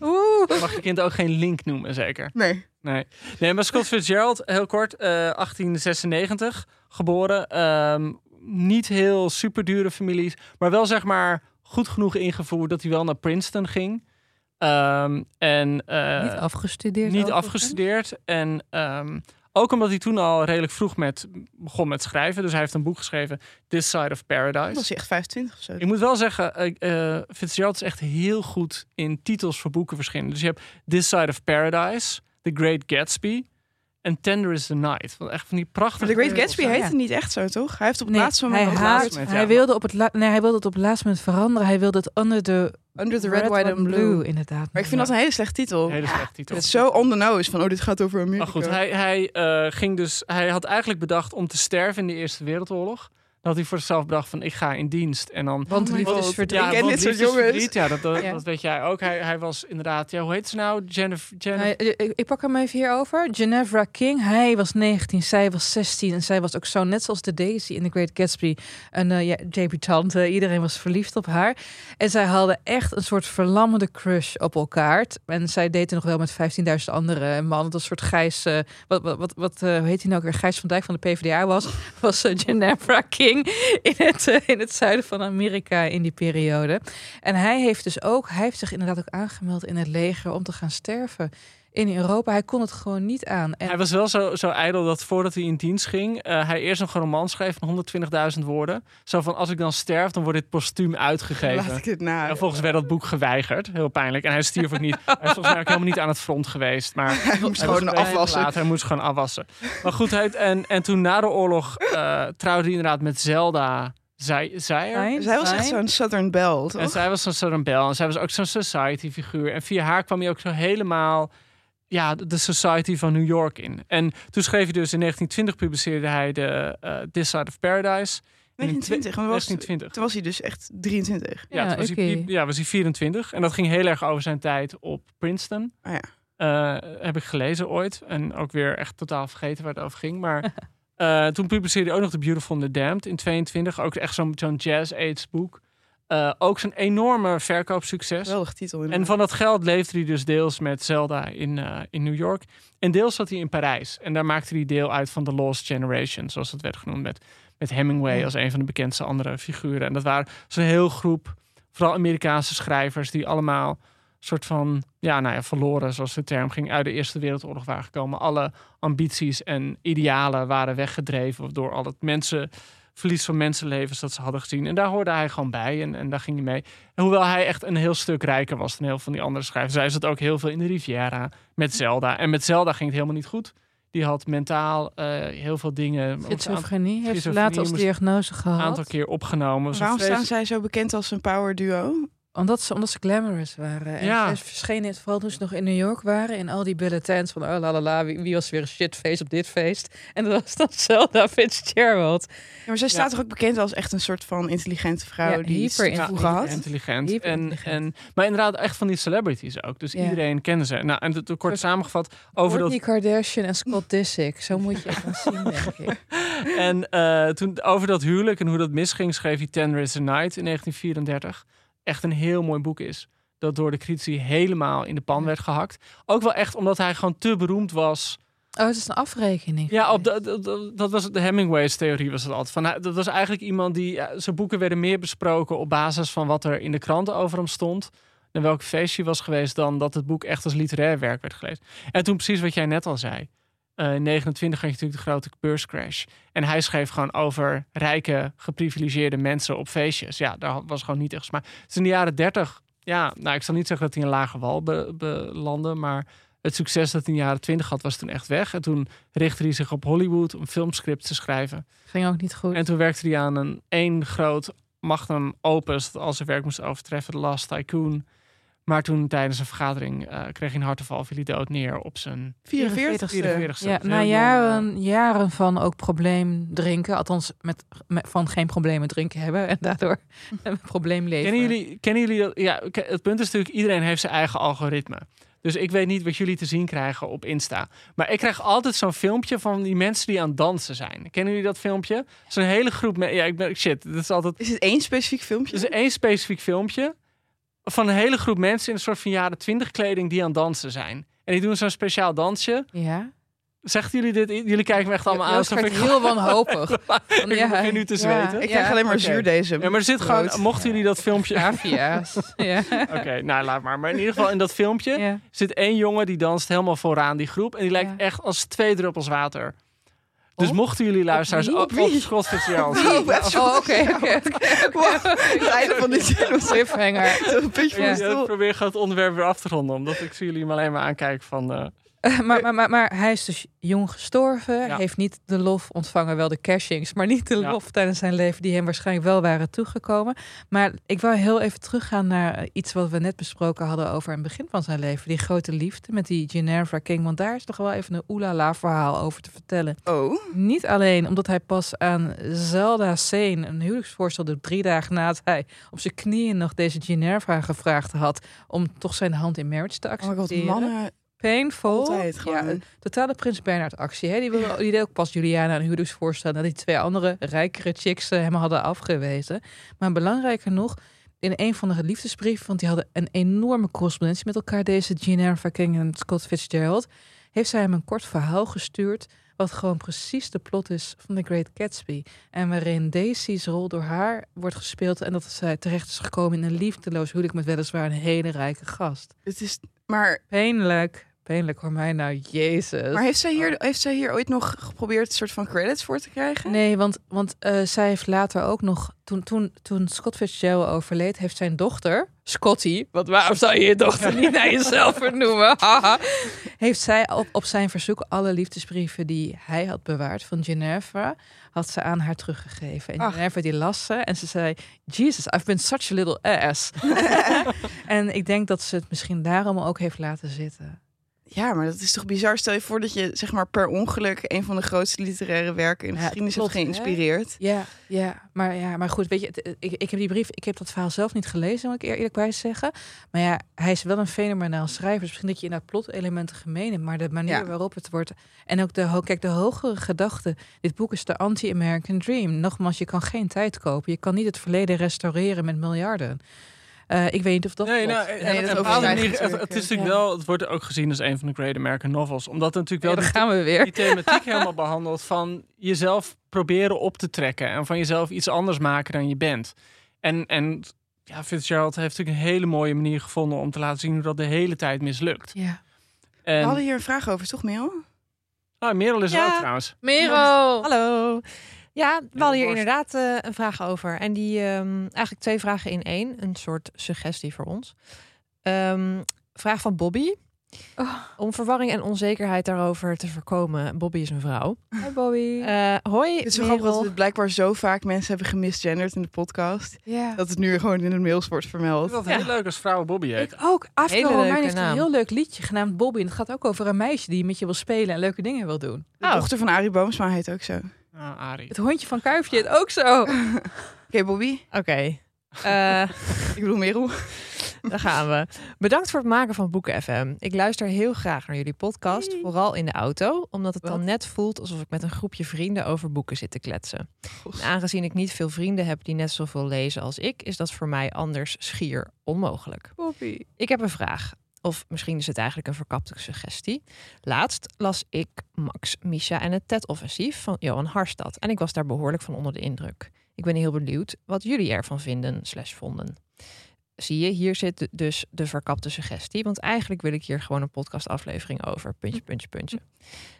Oeh. Mag je kind ook geen Link noemen, zeker? Nee. Nee. Nee, maar Scott Fitzgerald, heel kort, eh 1896 geboren. Ehm, niet heel super dure families, maar wel zeg maar goed genoeg ingevoerd dat hij wel naar Princeton ging. Ehm, en eh, Niet afgestudeerd. niet overigens. afgestudeerd. En ehm, ook omdat hij toen al redelijk vroeg met, begon met schrijven. Dus hij heeft een boek geschreven, This Side of Paradise. was hij echt 25 of zo. Ik moet wel zeggen, eh, eh, Fitzgerald is echt heel goed in titels voor boeken verschillen. Dus je hebt This Side of Paradise, The Great Gatsby en Tender is the Night. Wat echt van die prachtige... Maar The Great Gatsby Ja. heette niet echt zo, toch? Hij heeft op het Nee, laatste hij, moment... het haat, hij, ja. wilde op het la- nee, hij wilde het op het laatste moment veranderen. Hij wilde het Under the Under the Red, White and Blue. inderdaad. Maar ik vind dat een hele slechte titel. Hele slechte titel. Het is zo on the nose van, oh, dit gaat over Amerika. Maar goed, hij, hij, eh, ging dus, hij had eigenlijk bedacht om te sterven in de Eerste Wereldoorlog. Dat hij voor zichzelf bedacht van ik ga in dienst. En dan Want my liefde God. is verdriet. ja, want dit soort jongens. verdriet. Ja, dat, dat, Ja. dat weet jij ook. Hij, hij was inderdaad, ja, hoe heet ze nou? Jennifer. Jennifer Nee, ik, ik pak hem even hier over. Ginevra King. Hij was 19, zij was 16. En zij was ook zo net zoals de Daisy in The Great Gatsby. Een uh, ja, debutante. Iedereen was verliefd op haar. En zij hadden echt een soort verlammende crush op elkaar. En zij date nog wel met 15.000 andere mannen. Dat een soort Gijs... eh, wat wat, wat, wat eh, hoe heet hij nou ook weer? Gijs van Dijk van de PvdA was. Was uh, Ginevra In het, uh, in het zuiden van Amerika in die periode. En hij heeft dus ook... Hij heeft zich inderdaad ook aangemeld in het leger om te gaan sterven in Europa. Hij kon het gewoon niet aan. En Hij was wel zo, zo ijdel dat voordat hij in dienst ging, uh, hij eerst nog een roman schreef van 120.000 woorden. Zo van, als ik dan sterf, dan wordt dit postuum uitgegeven. Laat ik het na. En volgens werd dat boek geweigerd. Heel pijnlijk. En hij stierf ook niet. Hij is volgens mij ook helemaal niet aan het front geweest. Maar Hij moest hij gewoon afwassen. laat. Hij moest gewoon afwassen. Maar goed, hij, en, en toen na de oorlog uh, trouwde hij inderdaad met Zelda Zij, Zijer. Zijn, Zij was echt zo'n Southern Belle, toch? En zij was zo'n Southern Belle. En zij was ook zo'n society-figuur. En via haar kwam hij ook zo helemaal ja, de society van New York in. En toen schreef hij dus in 1920 publiceerde hij de uh, This Side of Paradise. En in 1920, want was, 1920. toen was hij dus echt 23. Ja, Ja, toen was, oké. hij, ja, was hij 24. En dat ging heel erg over zijn tijd op Princeton. Oh ja. Eh, heb ik gelezen ooit. En ook weer echt totaal vergeten waar het over ging. Maar uh, toen publiceerde hij ook nog The Beautiful and the Damned in 22. Ook echt zo'n zo'n jazz-aids boek. Uh, ook zo'n enorme verkoopsucces. Geweldig titel. En van dat geld leefde hij dus deels met Zelda in, uh, in New York. En deels zat hij in Parijs. En daar maakte hij deel uit van The Lost Generation, zoals dat werd genoemd. Met, met Hemingway Ja. als een van de bekendste andere figuren. En dat waren zo'n heel groep, vooral Amerikaanse schrijvers, die allemaal soort van, ja, nou ja, verloren, zoals de term ging, uit de Eerste Wereldoorlog waren gekomen. Alle ambities en idealen waren weggedreven door al het mensen verlies van mensenlevens dat ze hadden gezien. En daar hoorde hij gewoon bij en, en daar ging hij mee. En hoewel hij echt een heel stuk rijker was dan heel veel van die andere schrijvers, hij zat ook heel veel in de Riviera met Zelda. En met Zelda ging het helemaal niet goed. Die had mentaal uh, heel veel dingen een Schizofrenie heeft ze later als diagnose gehad. aantal keer opgenomen. Waarom staan zij zo bekend als een power duo? Omdat ze, omdat ze glamorous waren. En Ja. ze verschenen, vooral toen ze nog in New York waren, in al die bulletins van oh la la la, wie, wie was weer een shitface op dit feest. En dat was dan Zelda Fitzgerald. Ja, maar zij staat toch ook bekend als echt een soort van intelligente vrouw Ja, die hyper te vroeger had? Intelligent. Hyper En, intelligent. en, maar inderdaad, echt van die celebrities ook. Dus Ja. iedereen kende ze. Nou, en het- kort samengevat over dat Kourtney Kardashian en Scott Disick. Zo moet je het dan zien, denk ik. En eh, toen over dat huwelijk en hoe dat misging, schreef hij Ten Rivers a Night in 1934. Echt een heel mooi boek is. Dat door de critici helemaal in de pan werd gehakt. Ook wel echt omdat hij gewoon te beroemd was. Oh, het is een afrekening. Ja, op de, de- de- dat was de Hemingway's theorie was het altijd. Van, dat was eigenlijk iemand die... ja, zijn boeken werden meer besproken op basis van wat er in de kranten over hem stond. En welk feestje was geweest dan dat het boek echt als literair werk werd gelezen. En toen precies wat jij net al zei. Eh, in 29 had je natuurlijk de grote beurscrash. En hij schreef gewoon over rijke, geprivilegeerde mensen op feestjes. Ja, daar was gewoon niet echt smaak. Dus in de jaren 30, ja, nou, ik zal niet zeggen dat hij een lage wal be- belandde, maar het succes dat hij in de jaren 20 had, was toen echt weg. En toen richtte hij zich op Hollywood om filmscript te schrijven. Ging ook niet goed. En toen werkte hij aan een één groot magnum opus dat al zijn werk moest overtreffen, The Last Tycoon. Maar toen tijdens een vergadering eh, kreeg hij een hartaanval, viel hij dood neer op zijn 44 44ste. ja, na jong, jaren, jaren van ook probleem drinken, althans met, met- van geen problemen drinken hebben en daardoor een probleem leven. Kennen jullie, kennen jullie dat? Ja, het punt is natuurlijk, iedereen heeft zijn eigen algoritme. Dus ik weet niet wat jullie te zien krijgen op Insta. Maar ik krijg altijd zo'n filmpje van die mensen die aan het dansen zijn. Kennen jullie dat filmpje? Zo'n hele groep mensen. Ja, ik ben shit. Dat is altijd. Is het één specifiek filmpje? Er is één specifiek filmpje van een hele groep mensen in een soort van jaren twintig kleding die aan het dansen zijn. En die doen zo'n speciaal dansje. Ja. Zegt jullie dit? Jullie kijken me echt allemaal aan. Ik- heel wanhopig. ik begin nu te zweten. ik krijg alleen maar Oké. zuurdesem. Ja, maar er zit gewoon. Mochten jullie dat filmpje. Avia's. Ja. Oké, nou laat maar. Maar in ieder geval in dat filmpje ja. zit één jongen die danst helemaal vooraan die groep. En die lijkt Ja. echt als twee druppels water. Dus Op? mochten jullie luisteraars wie? op, Fitzgerald. Oh, Oh, oké, einde van dit Cliffhanger. een puntje van Ja. ik probeer gewoon het onderwerp weer af te ronden. Omdat ik zie jullie maar alleen maar aankijken van... eh, maar, maar, maar, maar hij is dus jong gestorven. Ja. Heeft niet de lof ontvangen, wel de cashings, maar niet de Ja. lof tijdens zijn leven die hem waarschijnlijk wel waren toegekomen. Maar ik wou heel even teruggaan naar eh, iets wat we net besproken hadden over het begin van zijn leven. Die grote liefde met die Ginevra King. Want daar is toch wel even een oelala verhaal over te vertellen. Oh, Niet alleen omdat hij pas aan Zelda Sane een huwelijksvoorstel doet drie dagen nadat hij op zijn knieën nog deze Ginevra gevraagd had om toch zijn hand in marriage te oh my god, accepteren. mannen Painful. altijd Ja, een totale Prins Bernhard actie. Hè? Die, wilde, die deed ook pas Juliana een huwelijksvoorstel nadat die twee andere rijkere chicks eh, hem hadden afgewezen. Maar belangrijker nog, in een van de liefdesbrieven, want die hadden een enorme correspondentie met elkaar, deze Ginevra King en Scott Fitzgerald, heeft zij hem een kort verhaal gestuurd wat gewoon precies de plot is van The Great Gatsby. En waarin Daisy's rol door haar wordt gespeeld en dat zij terecht is gekomen in een liefdeloos huwelijk met weliswaar een hele rijke gast. Het is, maar, Pijnlijk. Pijnlijk hoor mij nou, jezus. maar heeft, zij hier, heeft zij hier ooit nog geprobeerd een soort van credits voor te krijgen? Nee, want, want eh, zij heeft later ook nog... Toen, toen, toen Scott Fitzgerald overleed, heeft zijn dochter... Scotty, want waarom zou je je dochter niet naar jezelf vernoemen? Heeft zij op, op zijn verzoek alle liefdesbrieven die hij had bewaard van Ginevra... had ze aan haar teruggegeven. En Ach. Die las ze en ze zei... Jesus, I've been such a little ass. en ik denk dat ze het misschien daarom ook heeft laten zitten. Ja, maar dat is toch bizar. Stel je voor dat je zeg maar per ongeluk een van de grootste literaire werken in Ja, geschiedenis hebt hè? geïnspireerd. Ja, ja, maar, ja, maar goed, weet je, het- ik, ik heb die brief, ik heb dat verhaal zelf niet gelezen, moet ik eer- eerlijk bij zeggen. Maar ja, hij is wel een fenomenaal schrijver. Dus misschien dat je in dat plotelementen gemeen hebt, maar de manier Ja. waarop het wordt. En ook de, kijk, de hogere gedachte. Dit boek is de anti-American dream. Nogmaals, je kan geen tijd kopen. Je kan niet het verleden restaureren met miljarden. Eh, ik weet niet of dat. Nee, nou, en- Nee, dat manier, het, natuurlijk, het is natuurlijk wel, het wordt ook gezien als een van de Great American Novels. Omdat het natuurlijk wel gaan we weer. die thematiek helemaal behandelt van jezelf proberen op te trekken. En van jezelf iets anders maken dan je bent. En, en ja, Fitzgerald heeft natuurlijk een hele mooie manier gevonden om te laten zien hoe dat de hele tijd mislukt. Ja. We En, hadden hier een vraag over, toch Merel? oh, Merel is er Ja. ook trouwens. Merel! Hallo. Ja, we hadden hier inderdaad eh, een vraag over. En die ehm, eigenlijk twee vragen in één. Een soort suggestie voor ons. Ehm, vraag van Bobby. Oh. Om verwarring en onzekerheid daarover te voorkomen. Bobby is een vrouw. Hi Bobby. Eh, hoi, Het is wel grappig dat we blijkbaar zo vaak mensen hebben gemisgenderd in de podcast. Dat het nu gewoon in een mails wordt Ik vermeld. vind dat Ja. heel leuk als vrouwen Bobby heet. Ik ook. Afro Romein heeft een heel leuk liedje genaamd Bobby. En het gaat ook over een meisje die met je wil spelen en leuke dingen wil doen. De Oh. dochter van Arie Boomsma heet ook zo. Oké, Ah, Arie. Het hondje van Kuifje heet ook zo. Bobby. Oké. Eh, Ik bedoel Merel. Daar gaan we. Bedankt voor het maken van Boeken FM. Ik luister heel graag naar jullie podcast, vooral in de auto, omdat het dan net voelt alsof ik met een groepje vrienden over boeken zit te kletsen. En aangezien ik niet veel vrienden heb die net zoveel lezen als ik, is dat voor mij anders schier onmogelijk. Bobby. Ik heb een vraag. Of misschien is het eigenlijk een verkapte suggestie. Laatst las ik Max, Misha en het TED-offensief van Johan Harstad. En ik was daar behoorlijk van onder de indruk. Ik ben heel benieuwd wat jullie ervan vinden slash vonden. Zie je, hier zit dus de verkapte suggestie. Want eigenlijk wil ik hier gewoon een podcastaflevering over. Puntje, puntje, puntje.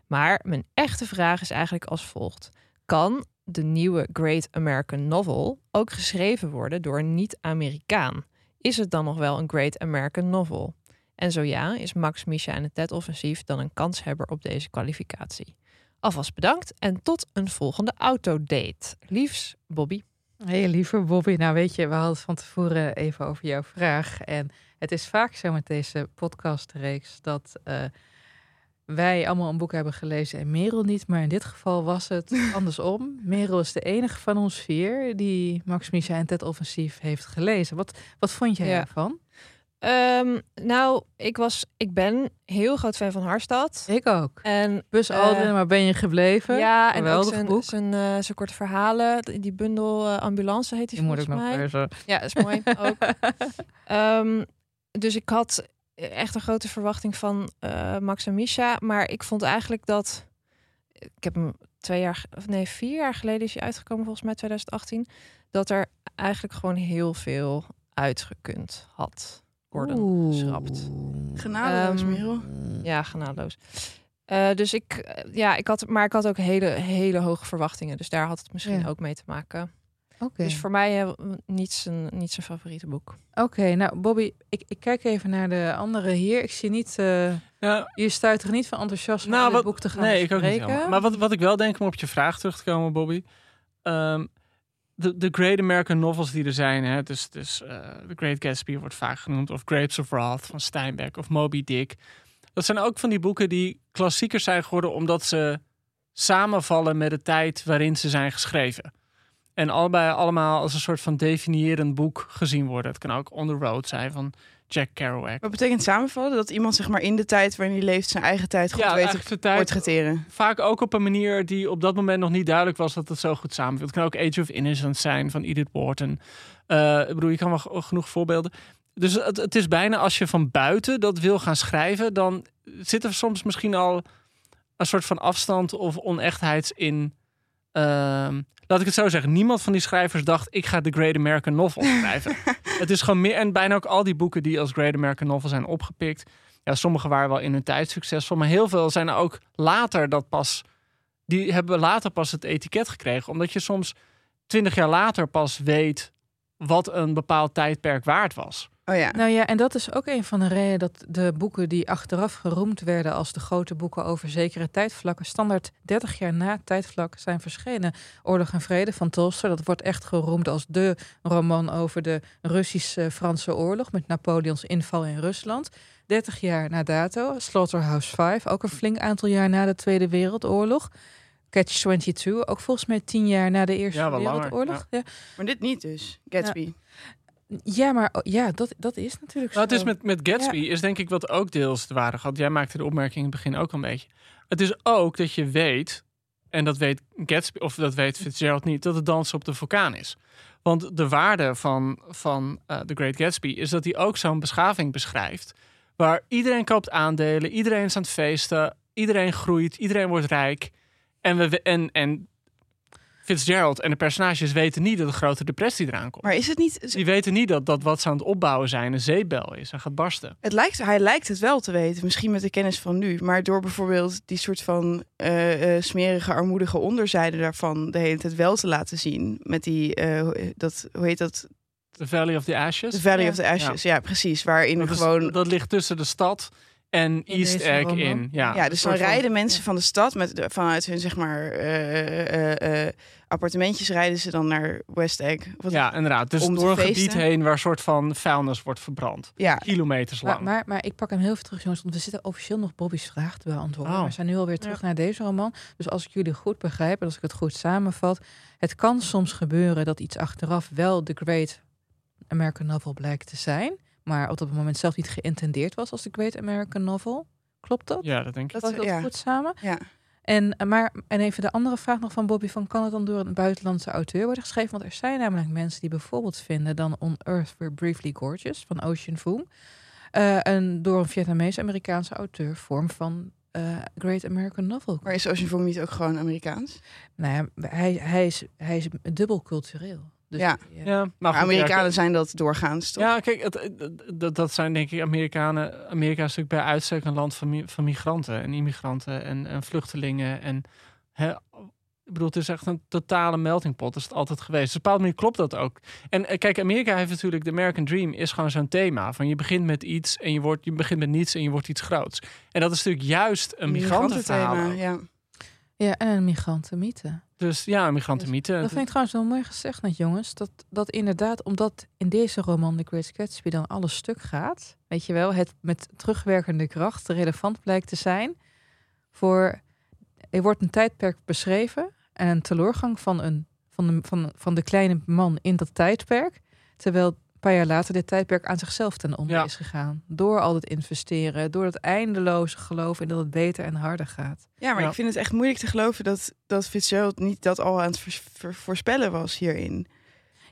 Maar mijn echte vraag is eigenlijk als volgt. Kan de nieuwe Great American Novel ook geschreven worden door een niet-Amerikaan? Is het dan nog wel een Great American Novel? En zo ja, is Max, Misha en het TED-offensief dan een kanshebber op deze kwalificatie? Alvast bedankt en tot een volgende autodate. Liefs, Bobby. Hey, lieve Bobby. Nou weet je, we hadden het van tevoren even over jouw vraag. En het is vaak zo met deze podcastreeks dat eh, wij allemaal een boek hebben gelezen en Merel niet. Maar in dit geval was het andersom. Merel is de enige van ons vier die Max, Misha en Ted Offensief heeft gelezen. Wat, wat vond jij Ja. ervan? Ehm, nou, ik, was, ik ben heel groot fan van Harstad. Ik ook. En Bus Eh, Aldrin, waar ben je gebleven? ja, en ook zijn, boek. zijn, eh, zijn korte verhalen. Die bundel eh, ambulance heet die, Die moet ik volgens nog mij. lezen. Ja, dat is mooi ook. Ehm, dus ik had echt een grote verwachting van Max en Misha. Maar ik vond eigenlijk dat... Ik heb hem twee jaar... Of nee, vier jaar geleden is hij uitgekomen, volgens mij 2018. Dat er eigenlijk gewoon heel veel uitgekund had worden geschrapt. Genadeloos, Ehm, Merel. Ja, genadeloos. Eh, dus ik, eh, ja, ik had, maar ik had ook hele, hele hoge verwachtingen. Dus daar had het misschien Ja. ook mee te maken. Oké. Dus voor mij eh, niet, zijn, niet zijn favoriete boek. Oké, nou Bobby, ik, ik kijk even naar de andere hier. Ik zie niet... eh, Ja, Je stuit er niet van enthousiasme Nou, om dit wat- boek te gaan nee, ik ook niet. Maar wat, wat ik wel denk om op je vraag terug te komen, Bobby. Ehm, de, de Great American Novels die er zijn, hè, dus, dus eh, The Great Gatsby wordt vaak genoemd, of Grapes of Wrath van Steinbeck, of Moby Dick. Dat zijn ook van die boeken die klassiekers zijn geworden omdat ze samenvallen met de tijd waarin ze zijn geschreven. En allebei allemaal als een soort van definiërend boek gezien worden. Het kan ook On the Road zijn van Jack Kerouac. Wat betekent samenvallen? Dat iemand zeg maar in de tijd waarin hij leeft zijn eigen tijd goed Ja, weet te portretteren. vaak ook op een manier die op dat moment nog niet duidelijk was dat het zo goed samenviel. Het kan ook Age of Innocence zijn van Edith Wharton. Eh ik bedoel, je kan wel genoeg voorbeelden. Dus het, het is bijna als je van buiten dat wil gaan schrijven, dan zit er soms misschien al een soort van afstand of onechtheid in. Ehm, laat ik het zo zeggen. Niemand van die schrijvers dacht: ik ga de Great American Novel schrijven. het is gewoon meer. En bijna ook al die boeken die als Great American Novel zijn opgepikt. Ja, sommige waren wel in hun tijd succesvol, maar heel veel zijn er ook later dat pas. Die hebben later pas het etiket gekregen, omdat je soms twintig jaar later pas weet wat een bepaald tijdperk waard was. Oh ja. Nou ja, en dat is ook een van de redenen dat de boeken die achteraf geroemd werden als de grote boeken over zekere tijdvlakken, standaard 30 jaar na het tijdvlak zijn verschenen. Oorlog en Vrede van Tolstoy, dat wordt echt geroemd als de roman over de Russisch-Franse oorlog met Napoleons inval in Rusland. 30 jaar na dato, Slaughterhouse 5, ook een flink aantal jaar na de Tweede Wereldoorlog. Catch 22, ook volgens mij 10 jaar na de Eerste Ja, wel langer, Wereldoorlog. Ja. Maar dit niet dus, Gatsby. Ja, maar oh, ja, dat, dat is natuurlijk Nou, het is zo. met, met Gatsby is denk ik wat ook deels de waarde gehad. Jij maakte de opmerking in het begin ook een beetje. Het is ook dat je weet, en dat weet Gatsby, of dat weet Fitzgerald niet, dat het dansen op de vulkaan is. Want de waarde van, van eh, The Great Gatsby is dat hij ook zo'n beschaving beschrijft. Waar iedereen koopt aandelen, iedereen is aan het feesten, iedereen groeit, iedereen wordt rijk. En, we, en, en Fitzgerald en de personages weten niet dat de grote depressie eraan komt. Maar is het niet... Die weten niet dat, dat wat ze aan het opbouwen zijn een zeebel is en gaat barsten. Het lijkt, hij lijkt het wel te weten, misschien met de kennis van nu. Maar door bijvoorbeeld die soort van eh, eh, smerige, armoedige onderzijde daarvan de hele tijd wel te laten zien. Met die, eh, dat, hoe heet dat? The Valley of the Ashes. The Valley Ja. of the Ashes. Ja, precies. Waarin dat, is- gewoon... dat ligt tussen de stad en East Egg in. Ja, Ja, een dus dan van- rijden mensen van de stad met, de- vanuit hun zeg maar eh, eh, eh, appartementjes rijden ze dan naar West Egg. Wat, Ja, inderdaad. Dus door een feesten. gebied heen waar een soort van vuilnis wordt verbrand. ja. Kilometers lang. Maar, maar, maar ik pak hem heel even terug, jongens. Want we zitten officieel nog Bobby's vraag te beantwoorden. Oh. We zijn nu alweer terug naar deze roman. Dus als ik jullie goed begrijp en als ik het goed samenvat. Het kan soms gebeuren dat iets achteraf wel de Great American Novel blijkt te zijn. Maar op dat moment zelf niet geïntendeerd was als de Great American Novel. Klopt dat? ja, dat denk ik. Dat- dat ja. goed samen? Ja. En, eh, maar, en even de andere vraag nog van Bobby: van, kan het dan door een buitenlandse auteur worden geschreven? Want er zijn namelijk mensen die bijvoorbeeld vinden dan On Earth We're Briefly Gorgeous van Ocean Vuong. eh, en door een Vietnamees-Amerikaanse auteur vorm van eh, Great American Novel. Maar is Ocean Vuong niet ook gewoon Amerikaans? Nou ja, hij, hij, is, hij is dubbel cultureel. Dus Ja. ja. Ja, maar goed, Amerikanen ja, zijn dat doorgaans, toch? Ja, kijk, het, dat, dat zijn denk ik Amerikanen. Amerika is natuurlijk bij uitstek een land van, van migranten en immigranten en, en vluchtelingen. En hè, ik bedoel, het is echt een totale meltingpot. Dat is het altijd geweest. Dus op een bepaalde manier klopt dat ook. En eh, kijk, Amerika heeft natuurlijk de American Dream is gewoon zo'n thema van je begint met iets en je wordt je begint met niets en je wordt iets groots. En dat is natuurlijk juist een migrantenverhaal. Ja. Ja, en een migrantenmythe. Dus ja, een migrantenmythe. Dat vind ik trouwens wel mooi gezegd net, jongens. Dat, dat inderdaad, omdat in deze roman The Great Gatsby dan alles stuk gaat, weet je wel, het met terugwerkende kracht relevant blijkt te zijn voor. Er wordt een tijdperk beschreven en een teleurgang van, een, van, de, van, van de kleine man in dat tijdperk. Terwijl paar jaar later dit tijdperk aan zichzelf ten onder Ja. is gegaan. Door al het investeren, door het eindeloze geloof in dat het beter en harder gaat. ja, maar Ja. ik vind het echt moeilijk te geloven dat, dat Fitzgerald niet dat al aan het voor- voor- voorspellen was hierin.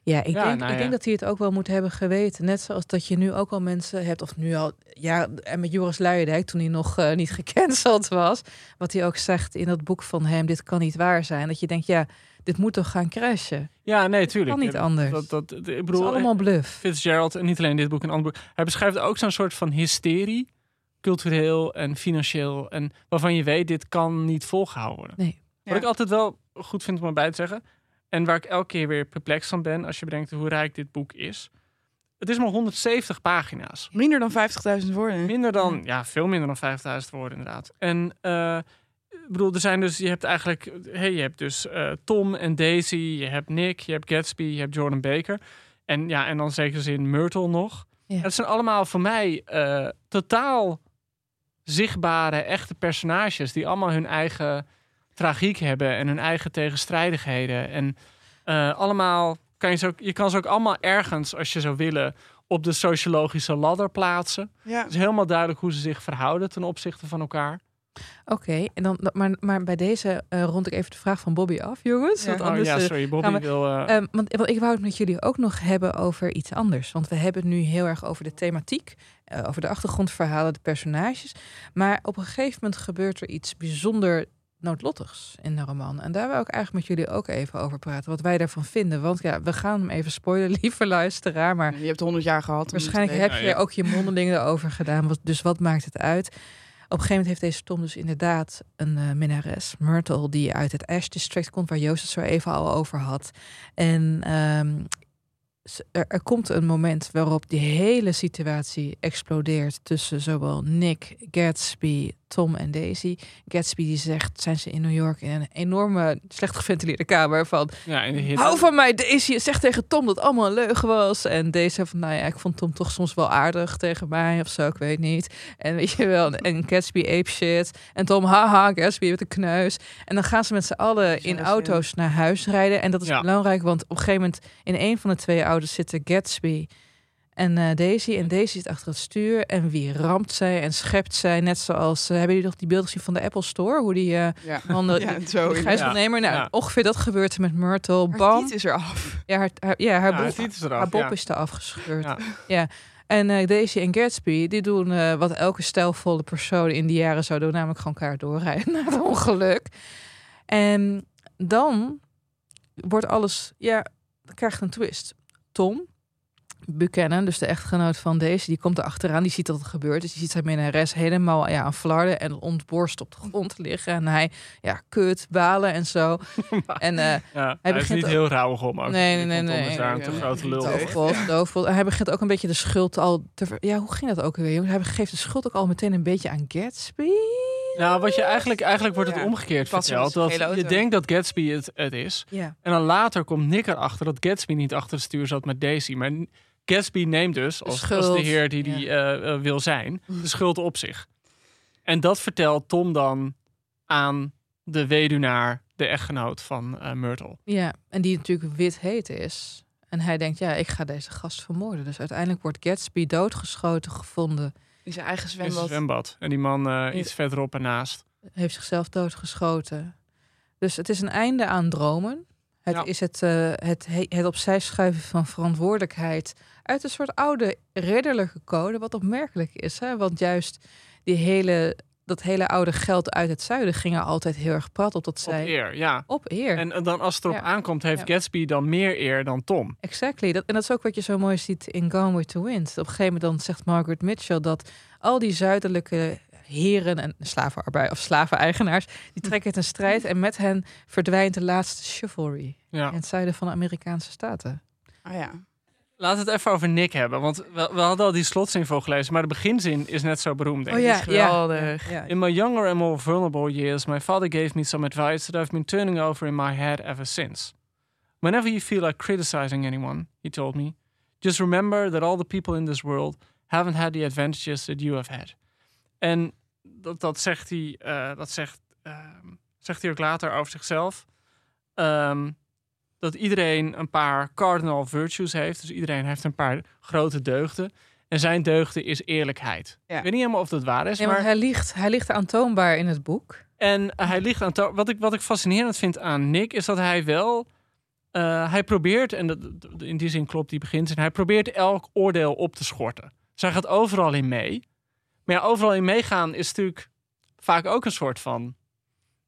Ja, ik, Ja, denk, nou ik ja. denk dat hij het ook wel moet hebben geweten. Net zoals dat je nu ook al mensen hebt, of nu al, ja, en met Joris Luijendijk, toen hij nog eh, niet gecanceld was, wat hij ook zegt in dat boek van hem, dit kan niet waar zijn. Dat je denkt, ja, dit moet toch gaan crashen. Ja, nee, tuurlijk. kan niet anders. Dat, dat, ik Het is bedoel, allemaal bluff. Fitzgerald, en niet alleen dit boek, een ander boek. Hij beschrijft ook zo'n soort van hysterie, cultureel en financieel. En waarvan je weet, dit kan niet volgehouden worden. Nee. Wat ik altijd wel goed vind om erbij te zeggen. En waar ik elke keer weer perplex van ben, als je bedenkt hoe rijk dit boek is. het is maar 170 pagina's. Minder dan 50.000 woorden. Minder dan, ja, veel minder dan 5000 woorden inderdaad. En eh, bedoel, er zijn dus, je hebt eigenlijk, hey, je hebt dus eh, Tom en Daisy, je hebt Nick, je hebt Gatsby, je hebt Jordan Baker. En ja, en dan zeker zin Myrtle nog. Ja. Dat zijn allemaal voor mij eh, totaal zichtbare, echte personages die allemaal hun eigen tragiek hebben en hun eigen tegenstrijdigheden. En eh, allemaal kan je ze ook, je kan ze ook allemaal ergens, als je zou willen, op de sociologische ladder plaatsen. Ja. Het is helemaal duidelijk hoe ze zich verhouden ten opzichte van elkaar. Oké, en dan, maar, maar bij deze eh, rond ik even de vraag van Bobby af, jongens. Ja. Want Oh, anders, ja, eh, sorry, Bobby we- wil... eh, Ehm, want, want ik wou het met jullie ook nog hebben over iets anders. Want we hebben het nu heel erg over de thematiek, eh, over de achtergrondverhalen, de personages. Maar op een gegeven moment gebeurt er iets bijzonder noodlottigs in de roman. En daar wil ik eigenlijk met jullie ook even over praten. Wat wij daarvan vinden. Want ja, we gaan hem even spoilen, lieve luisteraar. Maar Je hebt 100 jaar gehad. Waarschijnlijk heb je ja. ook je mondelingen erover gedaan. Dus wat maakt het uit? Een gegeven moment heeft deze Tom dus inderdaad een eh, minnares, Myrtle, die uit het Ash District komt, waar Joost zo even al over had. En ehm, er komt een moment waarop die hele situatie explodeert tussen zowel Nick, Gatsby, Tom en Daisy. Gatsby die zegt, zijn ze in New York in een enorme, slecht geventileerde kamer van ja, in de. Hou van mij, Daisy. Zeg tegen Tom dat het allemaal een leugen was. En Daisy van, nou ja, ik vond Tom toch soms wel aardig tegen mij of zo, ik weet niet. En weet je wel, en Gatsby ape shit. En Tom, haha, Gatsby met een kneus. En dan gaan ze met z'n allen in auto's naar huis rijden. En dat is Ja. belangrijk, want op een gegeven moment in een van de twee auto's zitten Gatsby en eh, Daisy. En Daisy zit achter het stuur. En wie ramt zij en schept zij? Net zoals, eh, hebben jullie nog die beelden gezien van de Apple Store? Hoe die eh Ja. Ja, die zo. gijzelnemer, nou, Ja. ongeveer dat gebeurt er met Myrtle. Haar Bam. is er af. Ja, haar, haar- ja, haar, Ja, bob, is eraf, haar bob ja. is er afgescheurd. Ja. Ja. En eh, Daisy en Gatsby, die doen eh, wat elke stijlvolle persoon in die jaren zou doen. Namelijk gewoon elkaar doorrijden naar het ongeluk. En dan wordt alles, ja, krijgt een twist. Tom, Buchanan, dus de echtgenoot van Daisy, die komt er achteraan. Die ziet dat het gebeurt. Dus die ziet zijn minnares helemaal ja, aan flarden en ontborst op de grond liggen. En hij, ja, kut, balen en zo. en eh, Ja, hij, is begint niet ook- heel rauwig om. ook. Nee, nee, nee, nee, te grote lul. Doofpot. doofpot, doofpot. En hij begint ook een beetje de schuld al te... ver- Ja, hoe ging dat ook weer, jongens? Hij geeft de schuld ook al meteen een beetje aan Gatsby. Nou, wat je eigenlijk, eigenlijk wordt het Ja, omgekeerd verteld. Dat je denkt dat Gatsby het, het is. Ja. En dan later komt Nick erachter dat Gatsby niet achter het stuur zat met Daisy. Maar Gatsby neemt dus, als, als de heer die die eh, eh, wil zijn, de schuld op zich. En dat vertelt Tom dan aan de weduwnaar, de echtgenoot van eh, Myrtle. Ja, en die natuurlijk wit heet is. En hij denkt, ja, ik ga deze gast vermoorden. Dus uiteindelijk wordt Gatsby doodgeschoten gevonden. In zijn eigen In zijn zwembad. En die man iets verderop ernaast. Heeft zichzelf doodgeschoten. Dus het is een einde aan dromen. Het Ja. is het, eh, het, he- het opzij schuiven van verantwoordelijkheid uit een soort oude ridderlijke code, wat opmerkelijk is. Hè? Want juist die hele, dat hele oude geld uit het zuiden ging er altijd heel erg prat op dat Op zij eer, ja. op eer. En, en dan als het erop Ja. aankomt, heeft Ja. Gatsby dan meer eer dan Tom. Exactly. Dat, en dat is ook wat je zo mooi ziet in Gone with the Wind. Op een gegeven moment dan zegt Margaret Mitchell dat al die zuidelijke heren en slavenarbeid of slaveneigenaars, die trekken ten strijd en met hen verdwijnt de laatste chivalry Ja. in het zuiden van de Amerikaanse staten. Ah ja. We het even over Nick hebben. Want we, we hadden al die slotzin gelezen, maar de beginzin is net zo beroemd. Denk Oh ik. ja, geweldig. Ja, ja. In my younger and more vulnerable years, my father gave me some advice that I've been turning over in my head ever since. Whenever you feel like criticizing anyone, he told me, just remember that all the people in this world haven't had the advantages that you have had. En dat, dat zegt hij, eh, dat zegt, ehm, zegt hij ook later over zichzelf. Ehm, dat iedereen een paar cardinal virtues heeft. Dus iedereen heeft een paar grote deugden. En zijn deugde is eerlijkheid. Ja. Ik weet niet helemaal of dat waar is, Nee, maar... hij ligt, hij ligt aantoonbaar in het boek. En hij ligt aan wat ik wat ik fascinerend vind aan Nick is dat hij wel eh, hij probeert en dat, in die zin klopt die beginzin. Hij probeert elk oordeel op te schorten. Dus hij gaat overal in mee. Maar ja, overal in meegaan is natuurlijk vaak ook een soort van.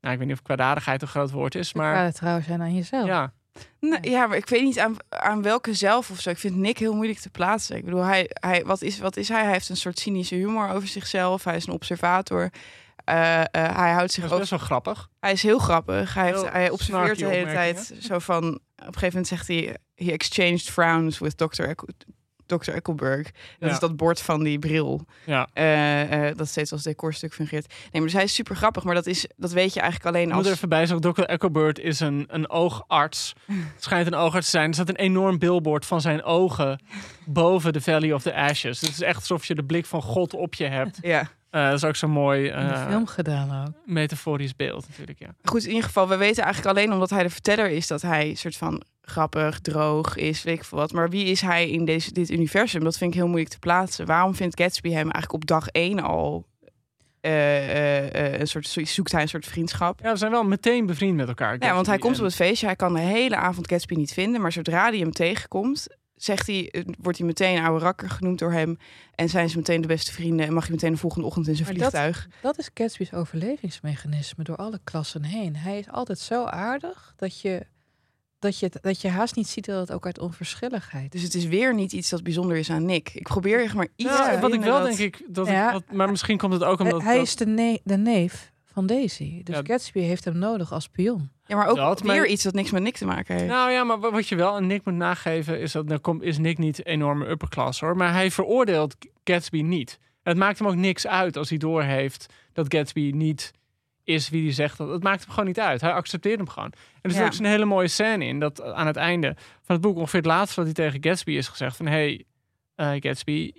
Nou, ik weet niet of kwaadaardigheid een groot woord is, Maar het trouwens zijn aan jezelf. ja, Ja, maar ik weet niet aan, aan welke zelf of zo. Ik vind Nick heel moeilijk te plaatsen. Ik bedoel, hij, hij, wat, is, wat is hij? Hij heeft een soort cynische humor over zichzelf. Hij is een observator. Eh, eh, hij houdt zich dat is best wel grappig. Hij is heel grappig. Hij, heeft, hij observeert de hele tijd zo van. Op een gegeven moment zegt hij: He exchanged frowns with Dr. Dr. Eckelberg. Dat Ja. is dat bord van die bril. Ja. eh, eh, dat steeds als decorstuk fungeert. Nee, maar dus hij is super grappig, maar dat, is, dat weet je eigenlijk alleen Ik moet als... er even bij zeggen, Dr. Eckelbert is een, een oogarts. Het schijnt een oogarts te zijn. Er staat een enorm billboard van zijn ogen boven de Valley of the Ashes. Het is echt alsof je de blik van God op je hebt. Ja, Eh, dat is ook zo'n mooi eh, film gedaan ook. metaforisch beeld natuurlijk, ja. goed, in ieder geval, we weten eigenlijk alleen omdat hij de verteller is dat hij soort van grappig, droog is, weet ik veel wat. Maar wie is hij in deze, dit universum? Dat vind ik heel moeilijk te plaatsen. Waarom vindt Gatsby hem eigenlijk op dag één al eh, eh, eh, een soort zoekt hij een soort vriendschap? Ja, we zijn wel meteen bevriend met elkaar. Ja, want hij komt op het feestje, hij kan de hele avond Gatsby niet vinden, maar zodra hij hem tegenkomt, zegt hij, eh, wordt hij meteen oude rakker genoemd door hem en zijn ze meteen de beste vrienden en mag je meteen de volgende ochtend in zijn Maar vliegtuig. Dat is Gatsby's overlevingsmechanisme door alle klassen heen. Hij is altijd zo aardig dat je, dat je, dat je haast niet ziet dat het ook uit onverschilligheid Dus het is weer niet iets dat bijzonder is aan Nick. Ik probeer echt maar iets Nou, te wat ik wel dat- denk ik, dat Ja. ik, wat- maar misschien komt het ook omdat... Hij dat- is de, ne- de neef van Daisy. Dus Ja. Gatsby heeft hem nodig als pion. Ja, maar ook Dat, weer maar- iets dat niks met Nick te maken heeft. Nou ja, maar wa- wat je wel aan Nick moet nageven is dat nou komt is Nick niet enorme upperclass hoor, maar hij veroordeelt Gatsby niet. Het maakt hem ook niks uit als hij doorheeft dat Gatsby niet is wie hij zegt. Dat het maakt hem gewoon niet uit. Hij accepteert hem gewoon. En er zit Ja. ook zo'n hele mooie scène in dat aan het einde van het boek ongeveer het laatste wat hij tegen Gatsby is gezegd van hey eh, Gatsby,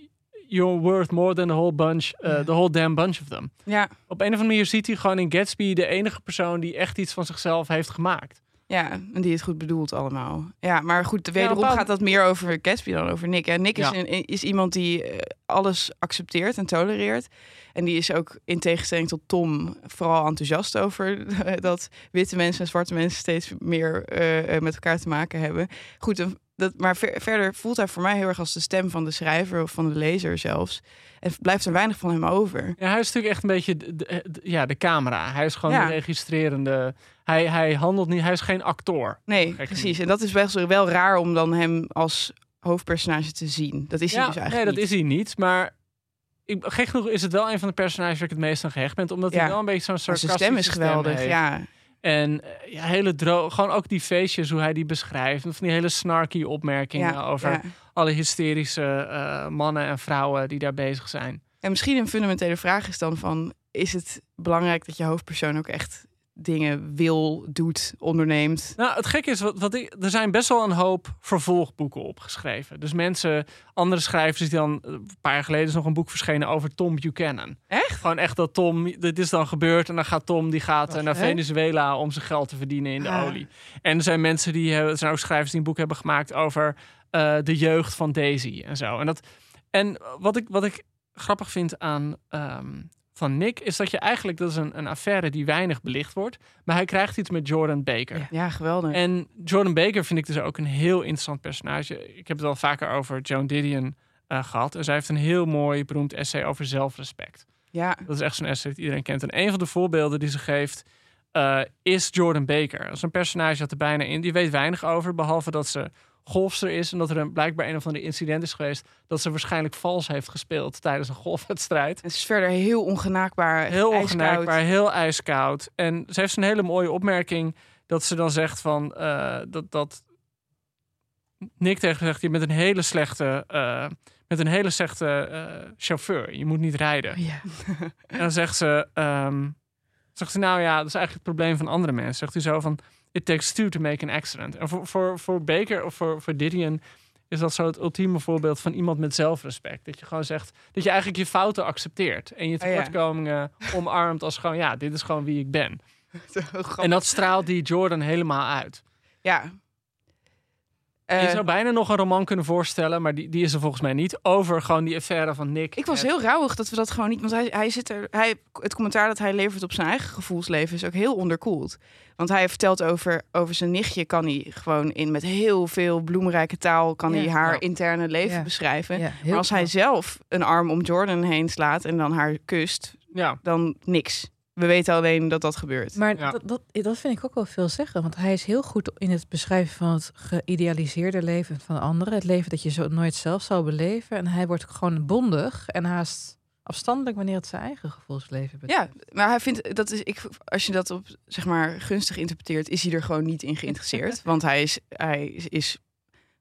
you're worth more than the whole bunch, eh, the whole damn bunch of them. Ja, Op een of andere manier ziet hij gewoon in Gatsby de enige persoon die echt iets van zichzelf heeft gemaakt. ja, en die het goed bedoelt allemaal. Ja, maar goed, wederom gaat dat meer over Gatsby dan over Nick. En Nick is, een, is iemand die eh, alles accepteert en tolereert. En die is ook in tegenstelling tot Tom vooral enthousiast over dat witte mensen en zwarte mensen steeds meer eh, met elkaar te maken hebben. Goed, dat, maar ver- verder voelt hij voor mij heel erg als de stem van de schrijver of van de lezer zelfs. En blijft er weinig van hem over. Ja, hij is natuurlijk echt een beetje de, ja, de camera. Hij is gewoon Ja. de registrerende. Hij, hij handelt niet, hij is geen actor. Nee, precies. En dat is best wel- wel raar om dan hem als hoofdpersonage te zien. Dat is hij ja, dus nee, eigenlijk dat is hij niet. Maar ik, gek genoeg is het wel een van de personages waar ik het meest aan gehecht ben. Omdat Ja. hij wel een beetje zo'n soort zijn stem is geweldig. Ja, En eh, ja, hele droog. Gewoon ook die feestjes, hoe hij die beschrijft. Van die hele snarky opmerkingen ja, over ja. alle hysterische eh, mannen en vrouwen die daar bezig zijn. En misschien een fundamentele vraag is dan van... is het belangrijk dat je hoofdpersoon ook echt dingen wil, doet, onderneemt? Nou, het gekke is, wat, wat ik, er zijn best wel een hoop vervolgboeken opgeschreven. Dus mensen, andere schrijvers die dan, een paar jaar geleden is nog een boek verschenen over Tom Buchanan. Echt? Gewoon echt dat Tom, dit is dan gebeurd en dan gaat Tom, die gaat eh, naar. Venezuela om zijn geld te verdienen in de Ah. olie. En er zijn mensen die, hebben- er zijn ook schrijvers die een boek hebben gemaakt over eh, de jeugd van Daisy en zo. En, dat, en wat, ik, wat ik grappig vind aan ehm, van Nick, is dat je eigenlijk, dat is een, een affaire die weinig belicht wordt, maar hij krijgt iets met Jordan Baker. Ja. Ja, geweldig. En Jordan Baker vind ik dus ook een heel interessant personage. Ik heb het al vaker over Joan Didion eh, gehad. En zij heeft een heel mooi beroemd essay over zelfrespect. ja, Dat is echt zo'n essay dat iedereen kent. En een van de voorbeelden die ze geeft eh, is Jordan Baker. Dat is een personage dat er bijna in. Die weet weinig over, behalve dat ze golfster is. En dat er een, blijkbaar een of ander incident is geweest... dat ze waarschijnlijk vals heeft gespeeld tijdens een golfwedstrijd. het is verder heel ongenaakbaar. Heel ijskoud. ongenaakbaar, heel ijskoud. En ze heeft een hele mooie opmerking dat ze dan zegt van eh, dat, dat Nick tegen zegt je bent een hele slechte, eh, met een hele slechte eh, chauffeur. Je moet niet rijden. Ja. En dan zegt ze, ehm, zegt ze nou ja, dat is eigenlijk het probleem van andere mensen. Zegt hij zo van it takes two to make an accident. En voor, voor, voor Baker of voor, voor Didion is dat zo het ultieme voorbeeld van iemand met zelfrespect. Dat je gewoon zegt dat je eigenlijk je fouten accepteert en je Oh ja. tekortkomingen omarmt als gewoon ja, dit is gewoon wie ik ben. En dat straalt die Jordan helemaal uit. ja. Je Eh, zou bijna nog een roman kunnen voorstellen, maar die, die is er volgens mij niet. Over gewoon die affaire van Nick. ik was heel rauwig dat we dat gewoon niet... Want hij, hij zit er... Hij, het commentaar dat hij levert op zijn eigen gevoelsleven... is ook heel onderkoeld. Want hij vertelt over, over zijn nichtje... kan hij gewoon in met heel veel bloemrijke taal... kan Ja. hij haar Ja. interne leven Ja. beschrijven. Maar als hij zelf een arm om Jordan heen slaat... en dan haar kust, Ja, dan niks. We weten alleen dat dat gebeurt. Maar Ja. dat, dat, dat vind ik ook wel veel zeggen. Want hij is heel goed in het beschrijven van het geïdealiseerde leven van anderen. Het leven dat je zo nooit zelf zou beleven. En hij wordt gewoon bondig en haast afstandelijk wanneer het zijn eigen gevoelsleven betreft. Ja, maar hij vindt dat is ik als je dat op zeg maar gunstig interpreteert, is hij er gewoon niet in geïnteresseerd, want hij is hij is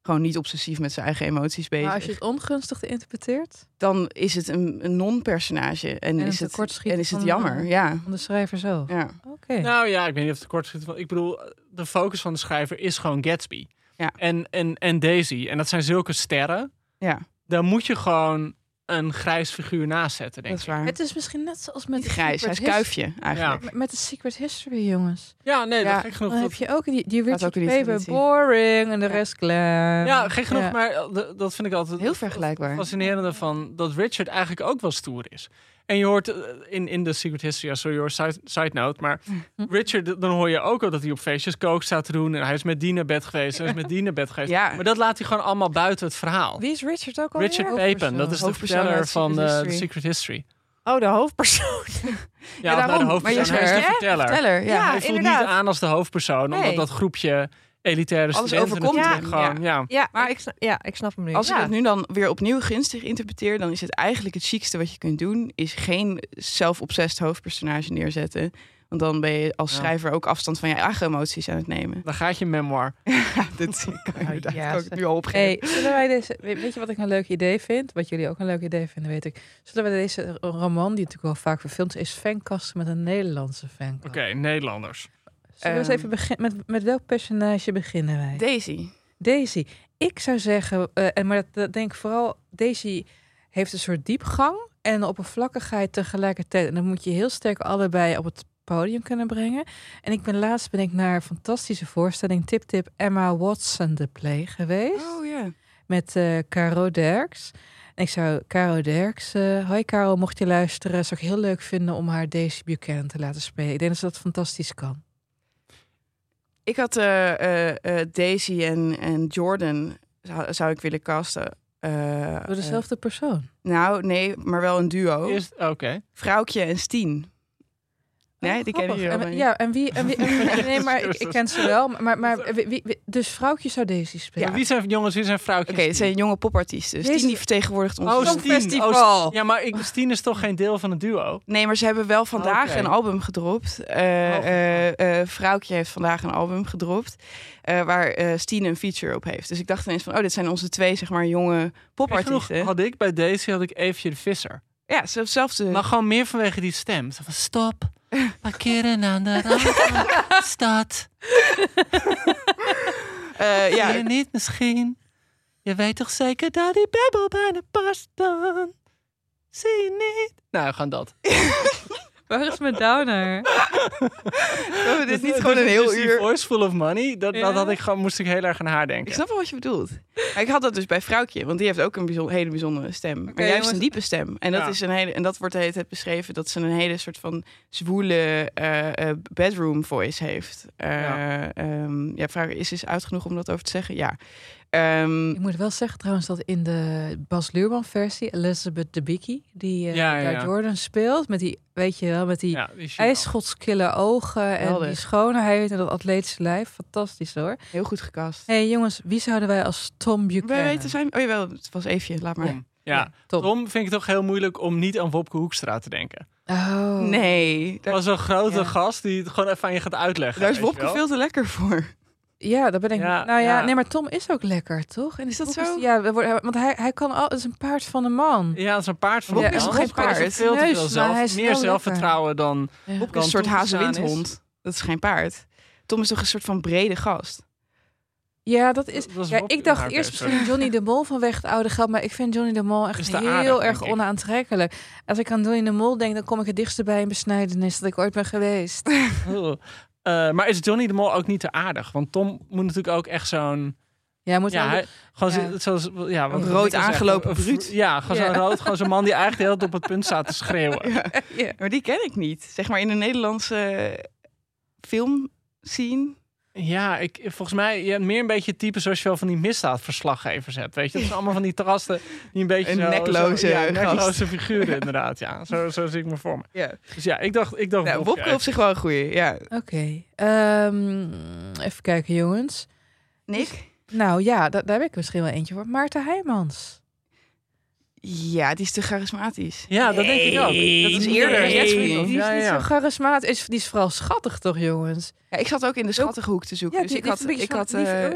gewoon niet obsessief met zijn eigen emoties bezig. Maar als je het ongunstig interpreteert, Dan is het een, een non-personage. En, En is het, en is het van- jammer. Ja. van de schrijver zelf. ja. Oké. Nou ja, ik weet niet of het kort schiet. Ik bedoel, de focus van de schrijver is gewoon Gatsby. Ja. En, en, en Daisy. En dat zijn zulke sterren. ja, Daar moet je gewoon een grijs figuur naast zetten, denk dat is ik. waar. Het is misschien net zoals met grijs, hij is kuifje eigenlijk. Met de Secret History, jongens. Ja, nee, Ja, dat gek genoeg. Dan dat- heb je ook die, die Richard Paper, boring en de rest klaar. Ja, gek genoeg, Ja. maar eh, dat vind ik altijd Heel vergelijkbaar. fascinerende van dat Richard eigenlijk ook wel stoer is. En je hoort eh, in, in de Secret History, ja, sorry hoor, side, side note, maar. Richard, dan hoor je ook al dat hij op feestjes kook staat te doen en hij is met die naar bed geweest, hij is met die naar bed geweest. Ja. Maar dat laat hij gewoon allemaal buiten het verhaal. Wie is Richard ook al? Richard Papen, dat is de verteller van Secret eh, de. Secret History. Oh, de hoofdpersoon. Ja, Ja, nou, de hoofdpersoon, Maar je hij is de verteller. Verteller, ja. Ja. hij voelt inderdaad. niet aan als de hoofdpersoon, omdat dat groepje elitaire Alles studenten overkomt hem, gewoon, ja. Ja, Maar maar ik- ja, ik snap hem nu. Als ik ja. het nu dan weer opnieuw gunstig interpreteer, dan is het eigenlijk het chicste wat je kunt doen, is geen zelf-obsessed hoofdpersonage neerzetten. Want dan ben je als Ja. schrijver ook afstand van je eigen emoties aan het nemen. Dan gaat je memoir. Ja, dat kan je ja, kan ik zeg. nu al opgeven. Hey, zullen wij deze, weet je wat ik een leuk idee vind? Wat jullie ook een leuk idee vinden, weet ik. Zullen wij deze roman, die natuurlijk wel vaak verfilmd is, fankasten met een Nederlandse fankast? Oké, Nederlanders. Zullen we eens Ehm. even beginnen? Met, met welk personage beginnen wij? Daisy. Daisy. Ik zou zeggen, eh, en maar dat, dat denk ik vooral, Daisy heeft een soort diepgang en oppervlakkigheid tegelijkertijd. En dan moet je heel sterk allebei op het podium kunnen brengen. En ik ben laatst ben ik naar een fantastische voorstelling Tip Tip Emma Watson de Play geweest Oh ja. met eh Caro Derks. En ik zou Caro Derks, eh hoi Caro, mocht je luisteren, zou ik heel leuk vinden om haar Daisy Buchanan te laten spelen. Ik denk dat ze dat fantastisch kan. Ik had eh, eh, eh, Daisy en, en Jordan zou, zou ik willen casten. Eh, Door dezelfde persoon. nou, nee, maar wel een duo. Oké. Vrouwtje en Stien. Nee, Oh, die kennen grappig. jullie wel. En, ja, en wie... En wie en- nee, maar ik, ik ken ze wel. Maar, maar wie, wie- wie- dus vrouwtje zou Daisy spelen. Maar Wie zijn jongens, wie zijn vrouwtjes? Oké, het zijn jonge popartiesten. Deze- Stien die vertegenwoordigt ons. Oh, dus- Stien. Songfestival. Oh, ja, maar ik, Stien is toch geen deel van het duo? Nee, maar ze hebben wel vandaag een album gedropt. Eh Oh. eh, eh, Vrouwtje heeft vandaag een album gedropt. eh, waar eh Stien een feature op heeft. Dus ik dacht ineens van, oh, dit zijn onze twee, zeg maar, jonge popartiesten. had ik bij deze had ik Eefje de Visser. Ja, ze- hetzelfde. Maar gewoon meer vanwege die stem. Zo van, stop, parkeren aan de rand stad. Eh, Ja. ja, Je niet misschien. Je weet toch zeker dat die babbel bijna past dan. Zie je niet? Nou, gewoon dat. Waar is mijn downer? we hebben dit niet gewoon een heel die uur. Voice full of money, dat, Ja. dat had ik gewoon, moest ik heel erg aan haar Ik denken. snap wel wat je bedoelt. Maar ik had dat dus bij Vrouwtje, want die heeft ook een bijzon- hele bijzondere stem. maar jij heeft jongens. een diepe stem. En dat, Ja. is een hele, en dat wordt de hele tijd beschreven dat ze een hele soort van zwoele eh, eh, bedroom voice heeft. Eh Ja. ehm, ja, Vrouwtje is dus oud genoeg om dat over te zeggen. Ja. Ehm, Ik moet wel zeggen trouwens dat in de Bas Luhrmann versie Elizabeth Debicki, die eh Ja, ja, daar ja. Jordan speelt, met die, weet je wel, met die Ja, die ijsschotkille ogen en die schoonheid en dat atletische lijf. Fantastisch hoor. heel goed gecast. hey, jongens, wie zouden wij als Tom We Buchanan? weten zijn. Oh jawel, het was even. Laat maar. Tom. Ja, Tom. Tom vind ik toch heel moeilijk om niet aan Wopke Hoekstra te denken. Oh. Nee, Dat was een grote Ja. gast die het gewoon even aan je gaat uitleggen. daar is Wopke veel te lekker voor. Ja, dat ben ik. Ja, nou ja, ja. nee, maar Tom is ook lekker, toch? En Is dat zo? ja, we worden, want hij, hij kan al. Het is een paard van een man. Ja, dat is een paard van een is man. toch geen Wopke is paard? Veel te veel zelf, is meer zelfvertrouwen dan... Ja. Wopke Dan is een soort is. hazenwindhond. Dat is geen paard. Tom is toch een soort van brede gast. Ja, dat is. Dat is ja, ik dacht eerst misschien Johnny de Mol vanwege het oude geld, maar ik vind Johnny de Mol echt Is heel aardig, erg onaantrekkelijk. Als ik aan Johnny de Mol denk, dan kom ik het dichtst bij een besnijdenis dat ik ooit ben geweest. Oh. Eh, maar is Johnny de Mol ook niet te aardig? Want Tom moet natuurlijk ook echt zo'n... Ja, moet Ja, wel- hij, gewoon Ja. zo- zoals... Ja, Een rood aangelopen een- een- bruut. Ja, gewoon zo'n rood. Gewoon zo'n man die eigenlijk de hele tijd op het punt staat te schreeuwen. Ja, maar die ken ik niet. Zeg maar in de Nederlandse film scene. Ja, ik, volgens mij je hebt meer een beetje het type zoals je wel van die misdaadverslaggevers hebt. Weet je, dat zijn allemaal van die trasten die een beetje Een zo, nekloze zo, ja, nekloze figuren inderdaad. Ja, zo, zo zie ik me voor me. Ja. Dus ja, ik dacht, ik dacht Nou, Wopke op zich wel een goeie. Ja. Oké. Ehm, even kijken, jongens. Nick? Nou ja, da- daar heb ik misschien wel eentje voor. Maarten Heijmans. Ja, die is te charismatisch. Ja, dat denk ik ook. Dat is eerder nee, die is niet zo charismatisch. Die is vooral schattig toch, jongens? Ja, ik zat ook in de schattige hoek te zoeken. Ja, dus ik had, ik had eh,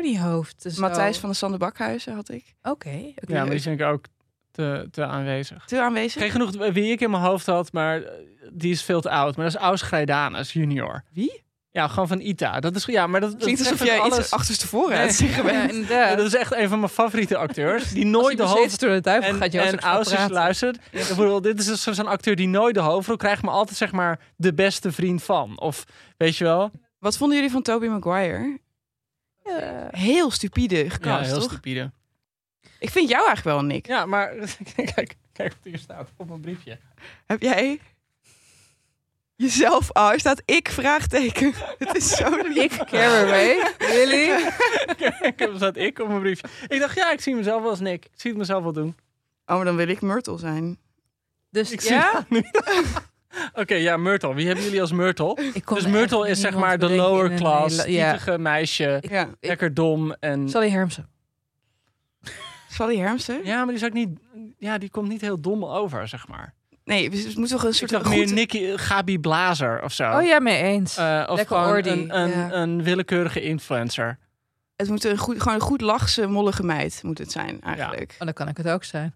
zo. Matthijs van de Sander Bakhuizen had ik. Oké. oké. Ja, maar die is denk ik ook te, te aanwezig. Te aanwezig. Geen genoeg wie ik in mijn hoofd had, maar eh, die is veel te oud. Maar dat is Aus Grijdanus junior. Wie? Ja, gewoon van Ita. Dat is, ja, maar dat, Klinkt alsof jij alles. iets achterstevoren Nee. zeggen Ja, bent. Ja, dat is echt een van mijn favoriete acteurs. Die Als nooit de hoofd... door de duivel En, gaat Joost en praten. luistert. Ik bedoel, dit is dus zo'n acteur die nooit de hoofdrol krijgt, maar altijd zeg maar de beste vriend van. Of weet je wel? Wat vonden jullie van Tobey Maguire? Ja. Heel stupide Ja, gecast, heel toch? stupide. Ik vind jou eigenlijk wel, Nick. Ja, maar kijk, kijk wat hier staat op mijn briefje. Heb jij jezelf... Er staat ik vraagteken. Het is zo lief. Ik, Caraway. Really? Kijk, er staat ik op mijn briefje. Ik dacht, ja, ik zie mezelf wel als Nick. Ik zie het mezelf wel doen. Oh, maar dan wil ik Myrtle zijn. Dus Ik zie ja? Oké, ja, Myrtle. Wie hebben jullie als Myrtle? Ik Dus Myrtle is zeg maar de lower class, hele- Ja. meisje. Ja. Lekker dom en... Sally Hermsen. Sally Hermsen? Ja, maar die is ook niet... Ja, die komt niet heel dom over, zeg maar. Nee, we moeten toch een soort van meer goed... Nicky, Gabi Blazer of zo. Oh ja, mee eens. Eh, of Lekker gewoon ordy, een, een, ja. een willekeurige influencer. Het moet een goed, gewoon een goed lachse, mollige meid moet het zijn, eigenlijk. Oh, dan kan ik het ook zijn.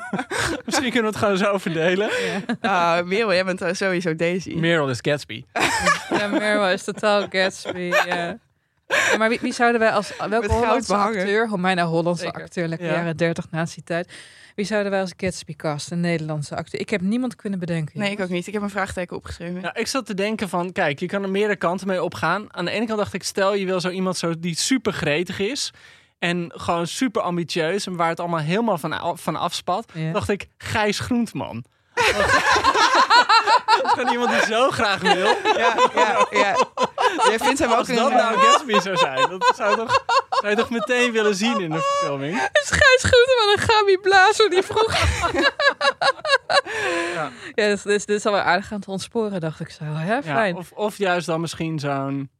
Misschien kunnen we het gewoon zo verdelen. Ah, Merel, jij bent eh, sowieso Daisy. Meryl is Gatsby. Ja, Meryl is totaal Gatsby. Ja. Ja, maar wie, wie zouden wij als welke Met Hollandse acteur, oh, mijn Hollandse Zeker. acteur, lekker Ja. jaren 30 nazi-tijd. Wie zouden wij als Gatsby casten, een Nederlandse acteur? Ik heb niemand kunnen bedenken. Nee, ik ook niet. Ik heb een vraagteken opgeschreven. Nou, ik zat te denken van, kijk, je kan er meerdere kanten mee opgaan. Aan de ene kant dacht ik, stel je wil zo iemand zo die super gretig is. En gewoon super ambitieus. En waar het allemaal helemaal van, af- van afspat. Ja. dacht ik, Gijs Groentman. dat is gewoon iemand die zo graag wil. Ja, ja, ja. Jij vindt hem ook Als een... dat nou Gatsby zou zijn, dat zou, toch, zou je toch meteen willen zien in de verfilming. is Gijs Groenteman een Gabi Blazer die vroeg. Ja. ja, dus, dus dit is alweer aardig aan het ontsporen, dacht ik zo. Hè? Ja, Fijn. of, of juist dan misschien zo'n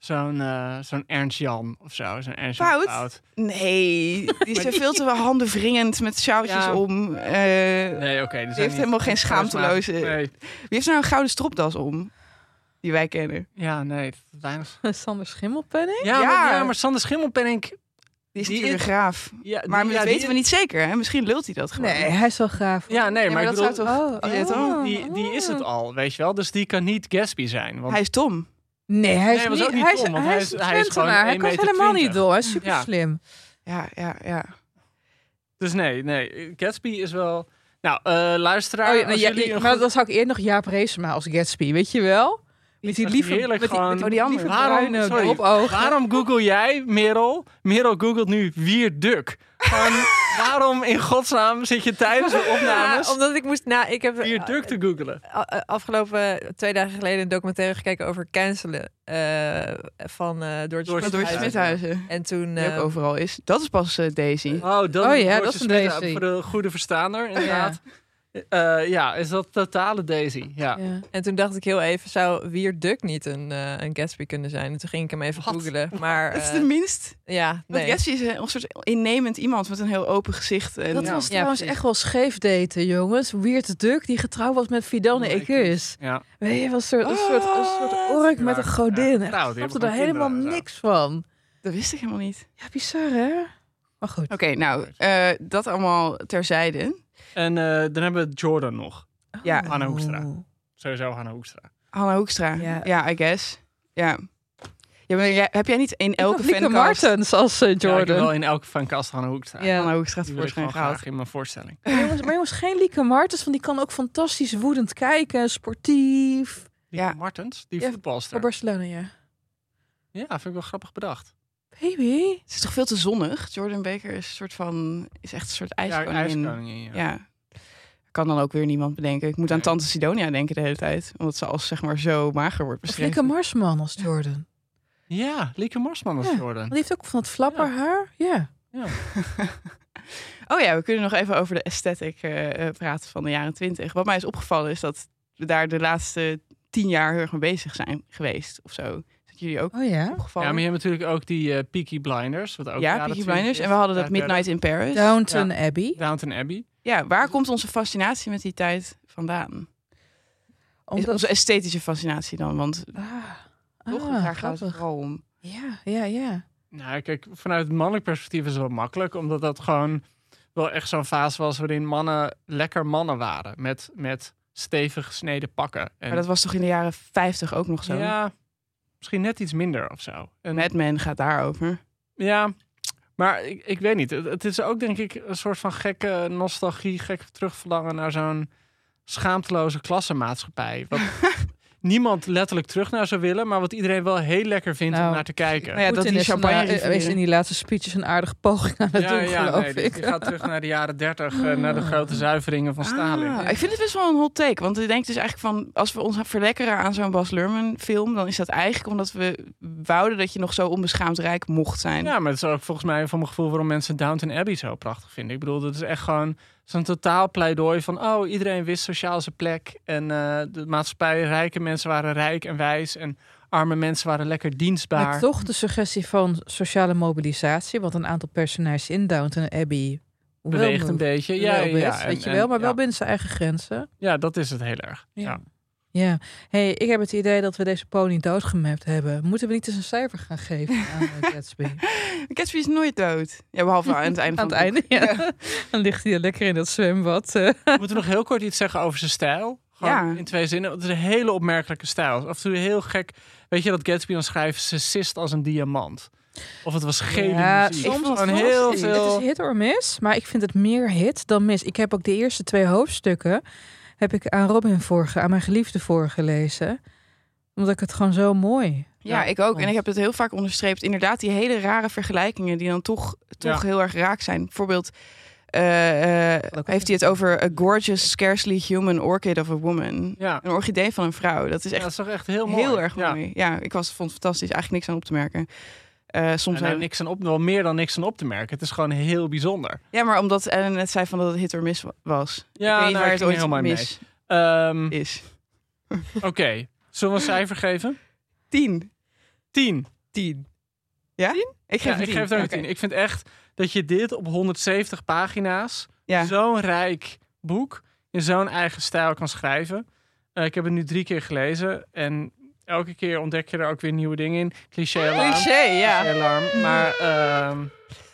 zo'n eh, zo'n Ernst Jan of zo. Zo'n Ernst Jan Fout? Fout. Nee, die is er veel te handen wringend met sjouwtjes Ja. om. Eh, Nee, oké. die zijn heeft niet helemaal geen schaamteloze- Nee. Wie heeft nou een gouden stropdas om? Die wij kennen. Ja, nee. Weinig. Sander Schimmelpenning? Ja, Ja. Maar, ja, maar Sander Schimmelpenning... Die is Die natuurlijk is- een graaf. Ja, Maar die, dat weten die- we niet zeker. Hè? Misschien lult hij dat gewoon. Nee, hij is wel gaaf. Ja, nee, Ja, maar, maar ik dat bedoel, zou toch... Oh, Oh, ja, toch? oh. die, die is het al, weet je wel. Dus die kan niet Gatsby zijn. Want Hij is Tom. Nee, hij is Nee, hij was niet, ook niet hij is, dom, want hij is, hij is gewoon Twentenaar. Hij 1,20 kan meter. helemaal niet dom. Hij is super Ja. slim. Ja, ja, ja. Dus nee, nee. Gatsby is wel... Nou, eh luisteraar, Oh, ja, nou, ja, jullie maar dan zou ik eerder nog Jaap Reesema als Gatsby, weet je wel? Met die lieve, heerlijk met die, gewoon. met Oh, die andere. Waarom- sorry. Waarom google jij, Merel? Merel googelt nu Wierduk. Gewoon, waarom in godsnaam zit je tijdens de opnames Ja, omdat ik moest... Nou, ik heb Wierduk te googelen? a- a- afgelopen twee dagen geleden een documentaire gekeken over cancelen eh, van eh Doortje Door Door Smithuizen. En toen... Ook eh, overal is. Dat is pas eh, Daisy. Oh, dat Oh ja, dat is een Daisy. Voor de goede verstaander, inderdaad. Ja, ja is dat totale Daisy. Ja. Ja. En toen dacht ik heel even, zou Wierduk niet een, eh, een Gatsby kunnen zijn? En toen ging ik hem even Wat? googelen. Maar Dat is eh, de minst. ja, Want nee. Gatsby is een soort innemend iemand met een heel open gezicht. En, Dat was Ja, trouwens precies. echt wel scheef daten, jongens. Weird Duk, die getrouwd was met Fidelne Oh, Ekus. Ja. Weet je, was een soort, een soort, een soort ork met een godin. Ja, nou, die er helemaal kinderen niks van. Dat wist ik helemaal niet. Ja, bizar hè? Maar goed. Oké, nou, eh, dat allemaal terzijde. En eh, dan hebben we Jordan nog. Ja. Hanna Hoekstra. Oh. Sowieso Hanna Hoekstra. Hanna Hoekstra. Ja. Ja, I guess. Ja. ja maar heb jij niet in Elke fancast Martens als Ja, ik heb Jordan. wel in elke fancast Hanna Hoekstra. Ja. Hanna Hoekstra tevoorschijn gewoon gehaald? in mijn voorstelling. Maar jongens, maar jongens, geen Lieke Martens, want die kan ook fantastisch woedend kijken, sportief. Lieke Ja. Martens, die Ja, voetbalster. Voor Barcelona, ja. Ja, vind ik wel grappig bedacht. Baby. Het is toch veel te zonnig? Jordan Baker is een soort van... is echt een soort Ja, ijskoningin. ijskoningin. Ja. Ja. Kan dan ook weer niemand bedenken. Ik moet aan. Tante Sidonia denken de hele tijd. Omdat ze als zeg maar zo mager wordt Of beschreven. Lieke Marsman als Jordan. Ja, Lieke Marsman als Ja. Jordan. Die heeft ook van het flapperhaar. Ja. Oh ja, we kunnen nog even over de aesthetic eh, eh, praten van de jaren twintig. Wat mij is opgevallen is dat we daar de laatste tien jaar heel erg mee bezig zijn geweest. Of zo. Jullie ook Oh ja. opgevallen? Ja, maar je hebt natuurlijk ook die eh, Peaky Blinders. Wat ook ja, Peaky 20 Blinders. is. En we hadden dat Ja, Midnight in Paris. Downton Abbey. Downton Abbey. Ja, waar komt onze fascinatie met die tijd vandaan? Is onze esthetische fascinatie dan? Want Ah, toch, ah, daar gaat het vooral om. Ja, ja, ja. Nou, kijk, vanuit het mannelijk perspectief is het wel makkelijk, omdat dat gewoon wel echt zo'n fase was waarin mannen lekker mannen waren. Met, met stevig gesneden pakken. En, Maar dat was toch in de jaren 50 ook nog zo? Ja, misschien net iets minder of zo. En, Mad Men gaat daarover. Ja, maar ik, ik weet niet. Het, het is ook denk ik een soort van gekke nostalgie, gek terugverlangen naar zo'n schaamteloze klassenmaatschappij. Wat niemand letterlijk terug naar zou willen, maar wat iedereen wel heel lekker vindt om Nou, naar te kijken. nou ja, dat die is, een, champagne eh, is in die laatste speeches een aardige poging aan het doen, geloof nee, dus ik. die gaat terug naar de jaren 30, eh, naar de grote zuiveringen van Stalin. Ah, ik vind het best wel een hot take. Want ik denk dus eigenlijk van... als we ons verlekkeren aan zo'n Bas Luhrmann film... dan is dat eigenlijk omdat we wouden dat je nog zo onbeschaamd rijk mocht zijn. Ja, maar het is ook volgens mij voor mijn gevoel waarom mensen Downton Abbey zo prachtig vinden. Ik bedoel, dat is echt gewoon zo'n totaal pleidooi van... oh, iedereen wist sociaal zijn plek. En eh, de maatschappij, rijke mensen waren rijk en wijs... en arme mensen waren lekker dienstbaar. Met toch de suggestie van sociale mobilisatie, wat een aantal personages in Downton Abbey Beweegt een beetje. Ja, ja, weet je wel, en- maar wel binnen zijn eigen grenzen. Ja, dat is het heel erg. Ja. Ja. Hey, ik heb het idee dat we deze pony doodgemapt hebben. Moeten we niet eens een cijfer gaan geven aan eh, Gatsby? Gatsby is nooit dood. Ja, behalve aan het einde aan van het het einde, ja. Dan ligt hij lekker in dat zwembad. eh. Moeten we nog heel kort iets zeggen over zijn stijl? Gewoon Ja. in twee zinnen. Het is een hele opmerkelijke stijl. Af en toe heel gek. Weet je dat Gatsby dan schrijft... ze sist als een diamant. Of het was gele Ja, muziek. soms Gewoon het heel is, veel... Het is hit or miss, maar ik vind het meer hit dan mis. Ik heb ook de eerste twee hoofdstukken heb ik aan Robin vorige, aan mijn geliefde voorgelezen. Omdat ik het gewoon zo mooi. Ja, ik ook. En ik heb het heel vaak onderstreept. Inderdaad, die hele rare vergelijkingen die dan toch, toch Ja. heel erg raak zijn. Bijvoorbeeld eh, eh, ook heeft hij het over a gorgeous, scarcely human orchid of a woman. Ja, Een orchidee van een vrouw. Dat is ja, echt dat is toch echt heel heel, mooi. erg Ja. mooi. Ja, ik was, vond het fantastisch. Eigenlijk niks aan op te merken. Eh, soms ook- niks aan op, wel meer dan niks aan op te merken. Het is gewoon heel bijzonder. Ja, maar omdat Ellen net zei van dat het hit or miss was. Ja, ik weet nou, waar het ooit helemaal mee. mis Ehm, is. Oké, zullen we een cijfer geven? Tien. 10. Tien. Ja? Ik geef Ja, ik tien. geef daar een Oké. 10. Ik vind echt dat je dit op 170 pagina's, Ja. zo'n rijk boek, in zo'n eigen stijl kan schrijven. Eh, ik heb het nu drie keer gelezen en elke keer ontdek je er ook weer nieuwe dingen in. Cliché-alarm. Cliché, ja. Cliché-alarm. Maar ehm,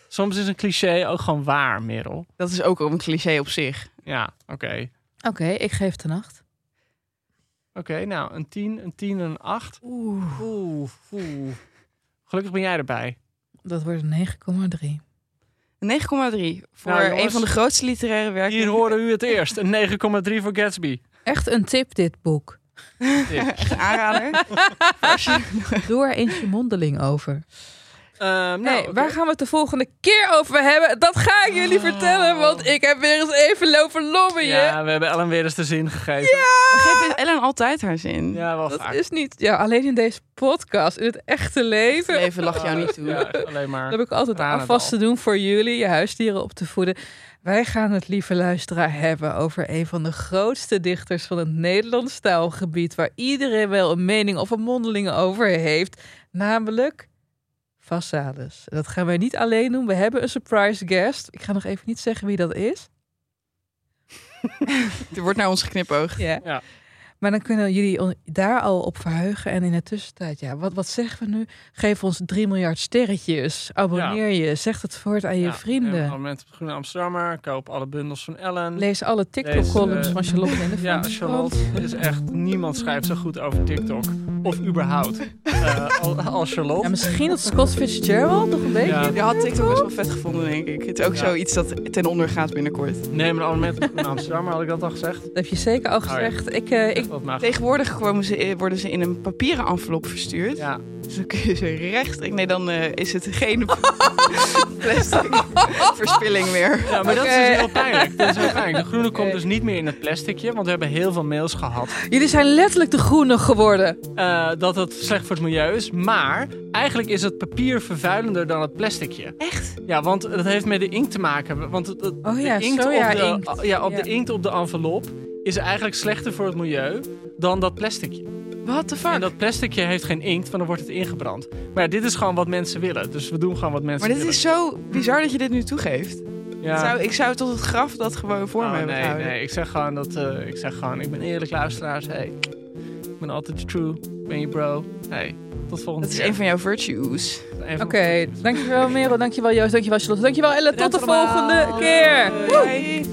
soms is een cliché ook gewoon waar, Merel. Dat is ook een cliché op zich. Ja, oké. Oké, ik geef het een acht. Oké, nou, een 10, een 10 en een 8. Oeh. Oeh, oeh. Gelukkig ben jij erbij. Dat wordt een 9,3. Een 9,3 voor Nou, jongens, een van de grootste literaire werken. Hier hoorde u het eerst. Een 9,3 voor Gatsby. Echt een tip, dit boek. Echt een aanrader. Doe er eens je mondeling over. Ehm, nou, Nee, oké. waar gaan we het de volgende keer over hebben? Dat ga ik jullie vertellen, want ik heb weer eens even lopen lobbyen. Ja, we hebben Ellen weer eens de zin gegeven. We geven Ellen altijd haar zin. Ja, wel Dat vaak. is niet, ja, alleen in deze podcast, in het echte leven. Leven lacht jou niet toe. Ja, alleen maar. Dat heb ik altijd tranen afvast te doen voor jullie, je huisdieren op te voeden. Wij gaan het, lieve luisteraar, hebben over een van de grootste dichters van het Nederlands taalgebied, waar iedereen wel een mening of een mondeling over heeft, namelijk Vassalis. Dat gaan wij niet alleen doen, we hebben een surprise guest. Ik ga nog even niet zeggen wie dat is. Er wordt naar ons geknipoogd. Ja. Ja. Maar dan kunnen jullie daar al op verheugen. En in de tussentijd, ja, wat, wat zeggen we nu? Geef ons 3 miljard sterretjes. Abonneer je. Zeg het voort aan je vrienden. En abonnement op Groene Amsterdammer. Koop alle bundels van Ellen. Lees alle TikTok-columns eh, van Charlotte en de ja. Charlotte is echt... Niemand schrijft zo goed over TikTok. Of überhaupt. eh, al- als Charlotte. Ja, misschien dat Scott Fitzgerald nog een beetje. Ja. Je had TikTok best wel vet gevonden, denk ik. Het is ook Ja. zoiets dat ten onder gaat binnenkort. Neem een abonnement op Groene Amsterdammer. Had ik dat al gezegd? Dat heb je zeker al gezegd. Ik, eh, ik, Wat mag. Tegenwoordig komen ze, worden ze in een papieren envelop verstuurd. Ja. Dus dan kun je ze rechtstreeks... Nee, dan eh, is het geen plastic verspilling meer. Ja, maar dat is dus heel pijnlijk. Dat is heel pijnlijk. De groene komt dus niet meer in het plasticje. Want we hebben heel veel mails gehad jullie zijn letterlijk de groene geworden. eh, dat het slecht voor het milieu is. Maar eigenlijk is het papier vervuilender dan het plasticje. Echt? Ja, want dat heeft met de inkt te maken. Want het, het- Oh ja, de inkt, op, de, inkt. Ja, op Ja. de inkt op de envelop is eigenlijk slechter voor het milieu dan dat plasticje. What the fuck? En dat plasticje heeft geen inkt, want dan wordt het ingebrand. Maar ja, dit is gewoon wat mensen willen. Dus we doen gewoon wat mensen Maar dit willen. is zo bizar dat je dit nu toegeeft. Ja. Zou, ik zou tot het graf dat gewoon voor Oh, me hebben nee, gehouden. nee, ik zeg gewoon dat eh, ik zeg gewoon, ik ben eerlijk luisteraars. Hey, ik ben altijd true. Ik ben je bro. Hey, tot volgende Dat is keer. een van jouw virtues. Van Oké, dankjewel Merel, dankjewel Joost, dankjewel Charlotte, dankjewel Elle. Tot de volgende keer. Bye.